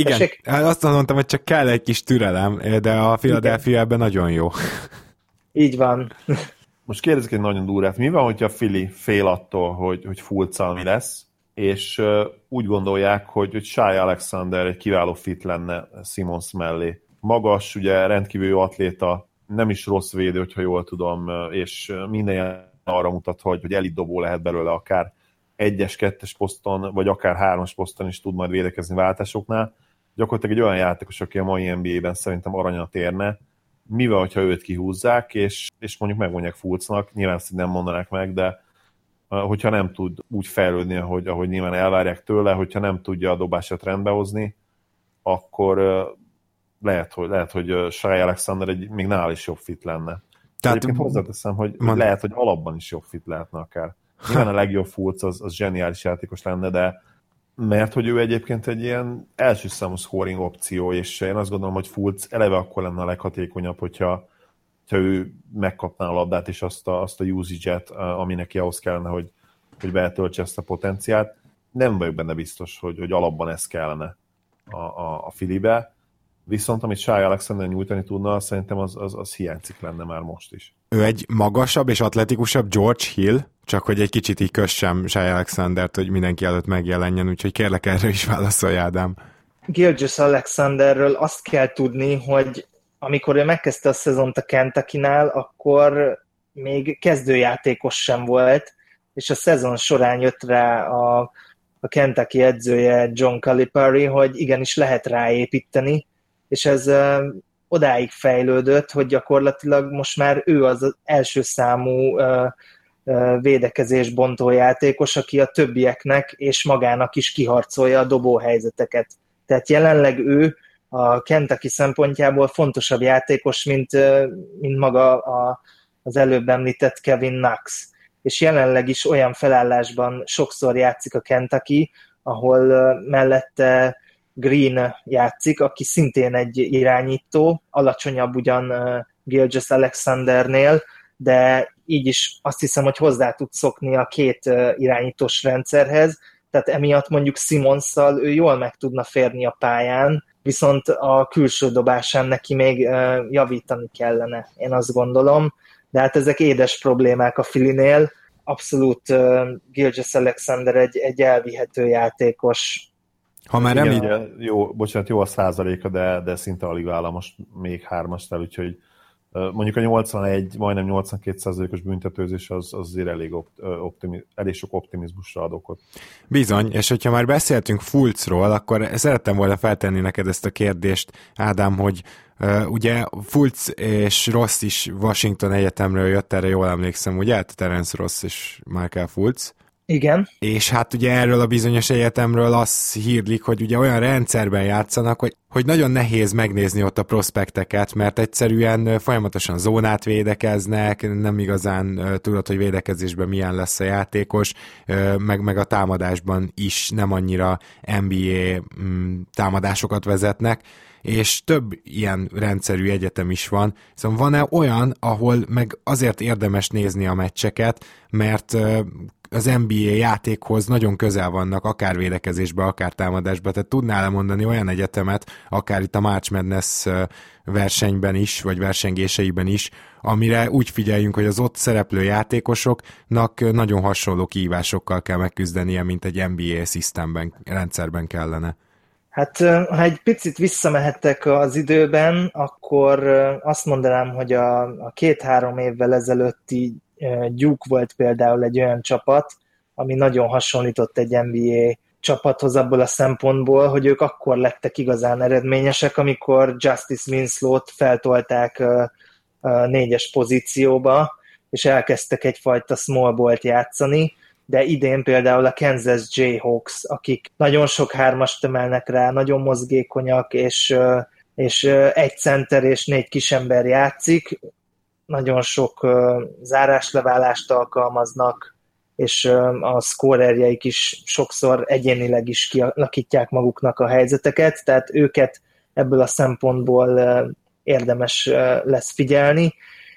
Igen, Tessék? Hát azt mondtam, hogy csak kell egy kis türelem, de a Philadelphia ebben nagyon jó. Így van. Most kérdezik egy nagyon durát. Mi van, hogyha Fili fél attól, hogy, hogy fulcalmi lesz, és úgy gondolják, hogy, hogy Shai Alexander egy kiváló fit lenne Simons mellé. Magas, ugye rendkívül jó atléta, nem is rossz védő, hogyha jól tudom, és minden arra mutat, hogy, hogy elit dobó lehet belőle akár egyes, kettes poszton, vagy akár hármas poszton is tud majd védekezni váltásoknál. Gyakorlatilag egy olyan játékos, aki a mai NBA-ben szerintem aranyat érne, mivel, hogyha őt kihúzzák, és, és mondjuk megmondják Fulcnak, nyilván ezt nem mondanák meg, de hogyha nem tud úgy fejlődni, ahogy, ahogy nyilván elvárják tőle, hogyha nem tudja a dobását rendbe hozni, akkor lehet, hogy, lehet, hogy Shai Alexander egy még nál is jobb fit lenne. Tehát Egyébként hozzáteszem, hogy mond... lehet, hogy alapban is jobb fit lehetne akár. Nyilván a legjobb Fulc az, az zseniális játékos lenne, de mert hogy ő egyébként egy ilyen első számú scoring opció, és én azt gondolom, hogy Fulc eleve akkor lenne a leghatékonyabb, hogyha, hogyha ő megkapná a labdát, és azt a, azt a usage-et, ami neki ahhoz kellene, hogy, hogy betöltse ezt a potenciált. Nem vagyok benne biztos, hogy, hogy alapban ez kellene a, a, a Filibe, viszont amit Shai Alexander nyújtani tudna, szerintem az, az, az hiányzik lenne már most is. Ő egy magasabb és atletikusabb George Hill, csak hogy egy kicsit így kössem Shai Alexandert, hogy mindenki előtt megjelenjen, úgyhogy kérlek erre is válaszolj, Ádám. Gilgis Alexanderről azt kell tudni, hogy amikor ő megkezdte a szezont a kentucky akkor még kezdőjátékos sem volt, és a szezon során jött rá a, a Kentucky edzője John Calipari, hogy igenis lehet ráépíteni, és ez odáig fejlődött, hogy gyakorlatilag most már ő az első számú védekezés bontó játékos, aki a többieknek és magának is kiharcolja a dobóhelyzeteket. Tehát jelenleg ő a Kentucky szempontjából fontosabb játékos, mint, mint maga a, az előbb említett Kevin Knox. És jelenleg is olyan felállásban sokszor játszik a Kentucky, ahol mellette Green játszik, aki szintén egy irányító, alacsonyabb ugyan Gilgis Alexandernél, de így is azt hiszem, hogy hozzá tud szokni a két irányítós rendszerhez, tehát emiatt mondjuk Simonszal ő jól meg tudna férni a pályán, viszont a külső dobásán neki még javítani kellene, én azt gondolom. De hát ezek édes problémák a Filinél. Abszolút uh, Gilgis Alexander egy, egy elvihető játékos. Ha már említ... Jó, bocsánat, jó a százaléka, de, de szinte alig vállal most még hármasnál, úgyhogy Mondjuk a 81, majdnem 82%-os büntetőzés az, az azért elég, optimi, elég sok optimizmusra ad okot. Bizony, és hogyha már beszéltünk Fulcról, akkor szerettem volna feltenni neked ezt a kérdést, Ádám, hogy uh, ugye Fulc és Ross is Washington Egyetemről jött, erre jól emlékszem, ugye? Terence Ross és Michael Fulc. Igen. És hát ugye erről a bizonyos egyetemről az hírlik, hogy ugye olyan rendszerben játszanak, hogy, hogy nagyon nehéz megnézni ott a prospekteket, mert egyszerűen folyamatosan zónát védekeznek, nem igazán tudod, hogy védekezésben milyen lesz a játékos, meg, meg a támadásban is nem annyira NBA mm, támadásokat vezetnek, és több ilyen rendszerű egyetem is van, szóval van-e olyan, ahol meg azért érdemes nézni a meccseket, mert az NBA játékhoz nagyon közel vannak, akár védekezésbe, akár támadásba, tehát tudnál lemondani olyan egyetemet, akár itt a March Madness versenyben is, vagy versengéseiben is, amire úgy figyeljünk, hogy az ott szereplő játékosoknak nagyon hasonló kihívásokkal kell megküzdenie, mint egy NBA szisztemben, rendszerben kellene. Hát, ha egy picit visszamehettek az időben, akkor azt mondanám, hogy a, a két-három évvel ezelőtti Duke volt például egy olyan csapat, ami nagyon hasonlított egy NBA csapathoz abból a szempontból, hogy ők akkor lettek igazán eredményesek, amikor Justice Winslow-t feltolták négyes pozícióba, és elkezdtek egyfajta small ball-t játszani, de idén például a Kansas Jayhawks, akik nagyon sok hármast emelnek rá, nagyon mozgékonyak, és, és egy center és négy kisember játszik, nagyon sok zárásleválást alkalmaznak, és a szkórerjeik is sokszor egyénileg is kialakítják maguknak a helyzeteket, tehát őket ebből a szempontból érdemes lesz figyelni,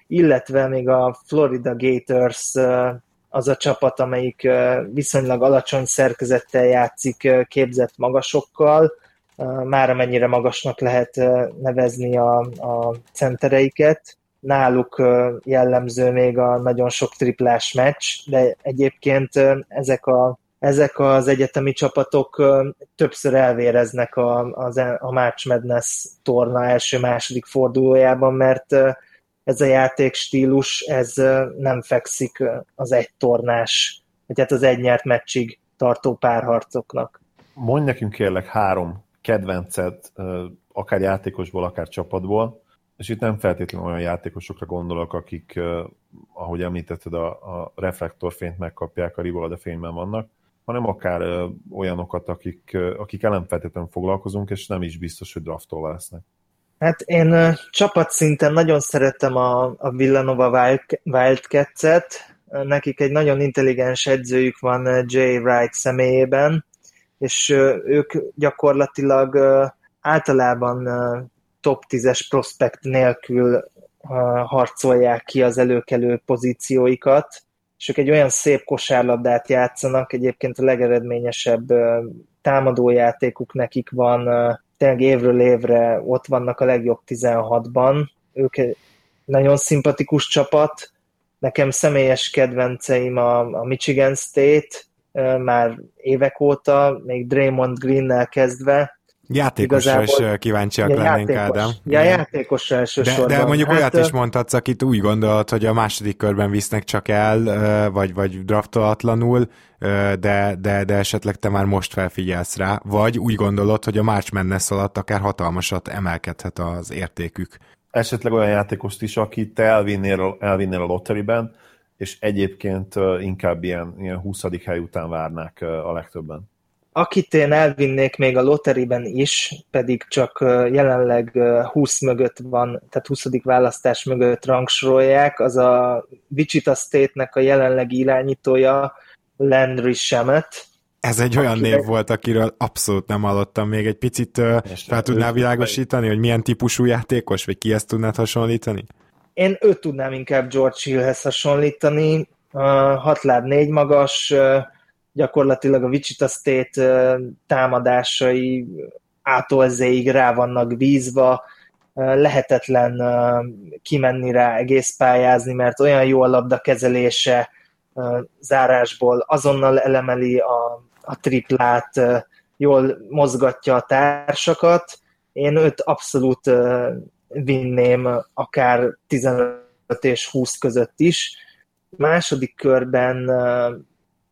illetve még a Florida Gators az a csapat, amelyik viszonylag alacsony szerkezettel játszik képzett magasokkal, már amennyire magasnak lehet nevezni a, a centereiket, náluk jellemző még a nagyon sok triplás meccs, de egyébként ezek, a, ezek az egyetemi csapatok többször elvéreznek a, a, a March Madness torna első-második fordulójában, mert ez a játékstílus, ez nem fekszik az egy tornás, vagy hát az egy nyert meccsig tartó párharcoknak. Mondj nekünk kérlek három kedvencet, akár játékosból, akár csapatból, és itt nem feltétlenül olyan játékosokra gondolok, akik, ahogy említetted, a, a reflektorfényt megkapják, a rivolada fényben vannak, hanem akár olyanokat, akik, akik nem feltétlenül foglalkozunk, és nem is biztos, hogy draftolva lesznek. Hát én csapatszinten nagyon szeretem a, a Villanova Wildcats-et, nekik egy nagyon intelligens edzőjük van Jay Wright személyében, és ők gyakorlatilag általában top 10-es prospekt nélkül harcolják ki az előkelő pozícióikat, és ők egy olyan szép kosárlabdát játszanak, egyébként a legeredményesebb támadójátékuk nekik van, tényleg évről évre ott vannak a legjobb 16-ban, ők egy nagyon szimpatikus csapat, nekem személyes kedvenceim a, a Michigan State, már évek óta, még Draymond Green-nel kezdve, Játékosra Igazából, is kíváncsiak ja, lennénk, játékos. Ádám. Ja, játékosra elsősorban. De, de mondjuk hát, olyat is mondhatsz, akit úgy gondolod, hogy a második körben visznek csak el, vagy, vagy draftolatlanul, de, de, de esetleg te már most felfigyelsz rá, vagy úgy gondolod, hogy a March Madness alatt akár hatalmasat emelkedhet az értékük. Esetleg olyan játékost is, akit te elvinnél, elvinnél a lotteriben, és egyébként inkább ilyen, ilyen 20. hely után várnák a legtöbben. Akit én elvinnék még a loteriben is, pedig csak jelenleg 20 mögött van, tehát 20. választás mögött rangsorolják, az a Wichita State-nek a jelenlegi irányítója, Landry Shemet. Ez egy olyan név volt, akiről abszolút nem hallottam. Még egy picit fel tudnál világosítani, hogy milyen típusú játékos, vagy ki ezt tudnád hasonlítani? Én őt tudnám inkább George Hillhez hasonlítani. Hat láb négy magas, gyakorlatilag a Wichita State támadásai ától rá vannak bízva, lehetetlen kimenni rá, egész pályázni, mert olyan jó a labda kezelése zárásból, azonnal elemeli a, a triplát, jól mozgatja a társakat. Én őt abszolút vinném akár 15 és 20 között is. Második körben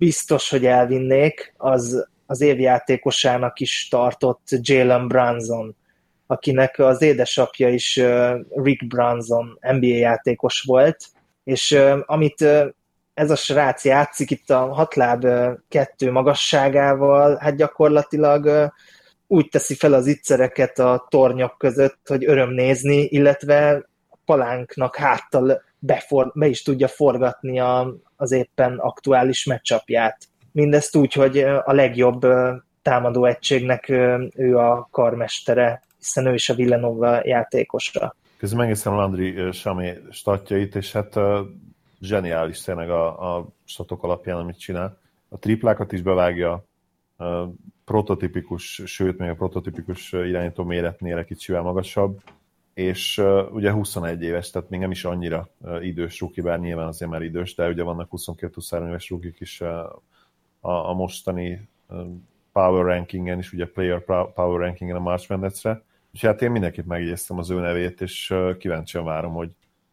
biztos, hogy elvinnék, az az évjátékosának is tartott Jalen Brunson, akinek az édesapja is Rick Brunson NBA játékos volt, és amit ez a srác játszik itt a hatláb kettő magasságával, hát gyakorlatilag úgy teszi fel az ittszereket a tornyok között, hogy öröm nézni, illetve palánknak háttal befor, be is tudja forgatni a, az éppen aktuális meccsapját. Mindezt úgy, hogy a legjobb támadó egységnek ő a karmestere, hiszen ő is a Villanova játékosa. Közben megnéztem Landry Samé statjait, és hát uh, zseniális tényleg a, a statok alapján, amit csinál. A triplákat is bevágja, uh, prototipikus, sőt, még a prototipikus irányító méretnél egy kicsivel magasabb, és uh, ugye 21 éves, tehát még nem is annyira uh, idős ruki, bár nyilván azért már idős, de ugye vannak 22-23 éves rukik is uh, a, a mostani uh, power rankingen is, ugye player power rankingen a March Madness-re. És hát én mindenkit megjegyeztem az ő nevét, és uh, kíváncsian várom, hogy,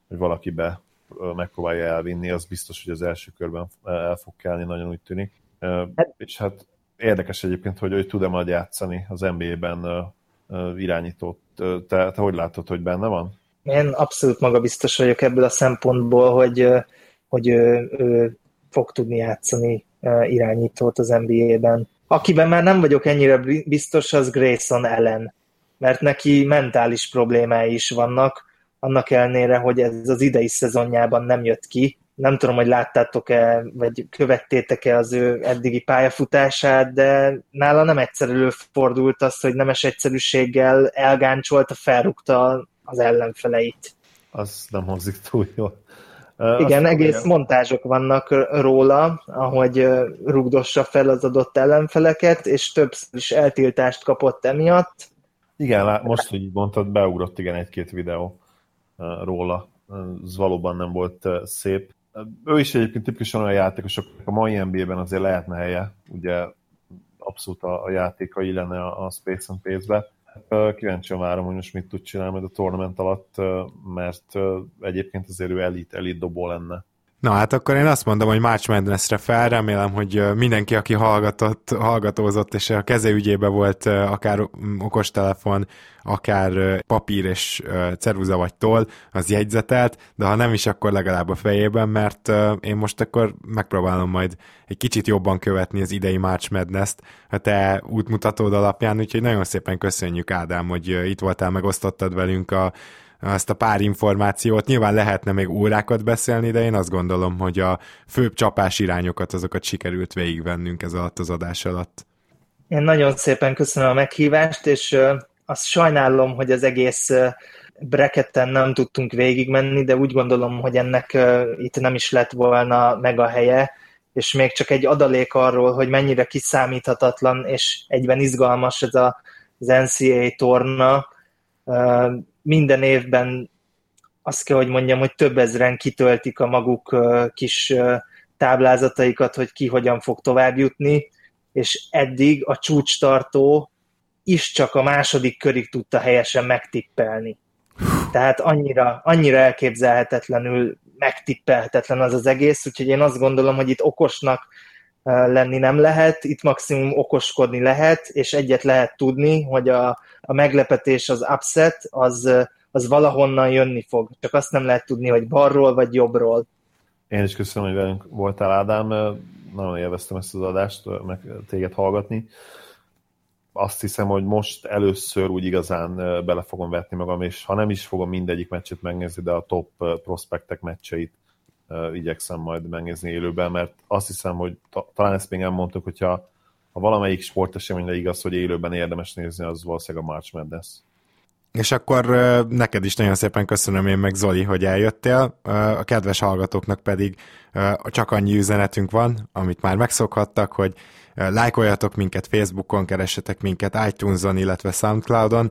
hogy valaki be uh, megpróbálja elvinni, az biztos, hogy az első körben el fog kelni, nagyon úgy tűnik. Uh, és hát érdekes egyébként, hogy, hogy tud-e majd játszani az NBA-ben irányítót te, te hogy látod, hogy benne van? Én abszolút magabiztos vagyok ebből a szempontból, hogy, hogy ő, ő fog tudni játszani irányítót az NBA-ben. Akiben már nem vagyok ennyire biztos, az Grayson ellen, mert neki mentális problémái is vannak, annak ellenére, hogy ez az idei szezonjában nem jött ki. Nem tudom, hogy láttátok-e, vagy követtétek-e az ő eddigi pályafutását, de nála nem egyszer előfordult az, hogy nemes egyszerűséggel elgáncsolta, felrúgta az ellenfeleit. Az nem hangzik túl jól. Igen, Azt egész igen. montázsok vannak róla, ahogy rugdossa fel az adott ellenfeleket, és többször is eltiltást kapott emiatt. Igen, most, hogy így mondtad, beugrott igen egy-két videó róla. Ez valóban nem volt szép. Ő is egyébként tipikusan olyan játékos, a mai NBA-ben azért lehetne helye, ugye abszolút a, a játékai lenne a, a Space and Pace-be. Kíváncsian várom, hogy most mit tud csinálni majd a tournament alatt, mert egyébként azért ő elit, elit dobó lenne. Na hát akkor én azt mondom, hogy March Madness-re fel, remélem, hogy mindenki, aki hallgatott, hallgatózott, és a keze ügyébe volt akár okostelefon, akár papír és ceruza vagy toll, az jegyzetelt, de ha nem is, akkor legalább a fejében, mert én most akkor megpróbálom majd egy kicsit jobban követni az idei March Madness-t a te útmutatód alapján, úgyhogy nagyon szépen köszönjük Ádám, hogy itt voltál, megosztottad velünk a azt a pár információt. Nyilván lehetne még órákat beszélni, de én azt gondolom, hogy a főbb csapás irányokat, azokat sikerült végigvennünk ez alatt az adás alatt. Én nagyon szépen köszönöm a meghívást, és azt sajnálom, hogy az egész breketen nem tudtunk végigmenni, de úgy gondolom, hogy ennek itt nem is lett volna meg a helye, és még csak egy adalék arról, hogy mennyire kiszámíthatatlan és egyben izgalmas ez a, az NCAA torna, minden évben azt kell, hogy mondjam, hogy több ezren kitöltik a maguk kis táblázataikat, hogy ki hogyan fog tovább jutni, és eddig a csúcstartó is csak a második körig tudta helyesen megtippelni. Tehát annyira, annyira elképzelhetetlenül megtippelhetetlen az az egész, úgyhogy én azt gondolom, hogy itt okosnak lenni nem lehet, itt maximum okoskodni lehet, és egyet lehet tudni, hogy a, a meglepetés, az upset, az, az valahonnan jönni fog. Csak azt nem lehet tudni, hogy balról vagy jobbról. Én is köszönöm, hogy velünk voltál, Ádám. Nagyon élveztem ezt az adást, meg téged hallgatni. Azt hiszem, hogy most először úgy igazán bele fogom vetni magam, és ha nem is fogom mindegyik meccset megnézni, de a top prospektek meccseit igyekszem majd megnézni élőben, mert azt hiszem, hogy ta, talán ezt még nem mondtuk, hogyha ha valamelyik sporteseményre igaz, hogy élőben érdemes nézni, az valószínűleg a March Madness. És akkor neked is nagyon szépen köszönöm én meg Zoli, hogy eljöttél. A kedves hallgatóknak pedig csak annyi üzenetünk van, amit már megszokhattak, hogy lájkoljatok minket Facebookon, keressetek minket iTunes-on, illetve Soundcloud-on,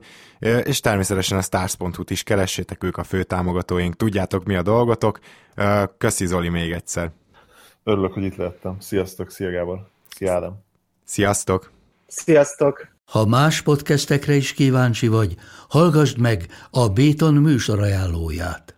és természetesen a stars.hu-t is keressétek, ők a fő támogatóink, tudjátok mi a dolgotok. Köszi Zoli még egyszer. Örülök, hogy itt lettem. Sziasztok, szia Gábor. Szia Ádám. Sziasztok. Sziasztok. Ha más podcastekre is kíváncsi vagy, hallgassd meg a Béton műsor ajánlóját.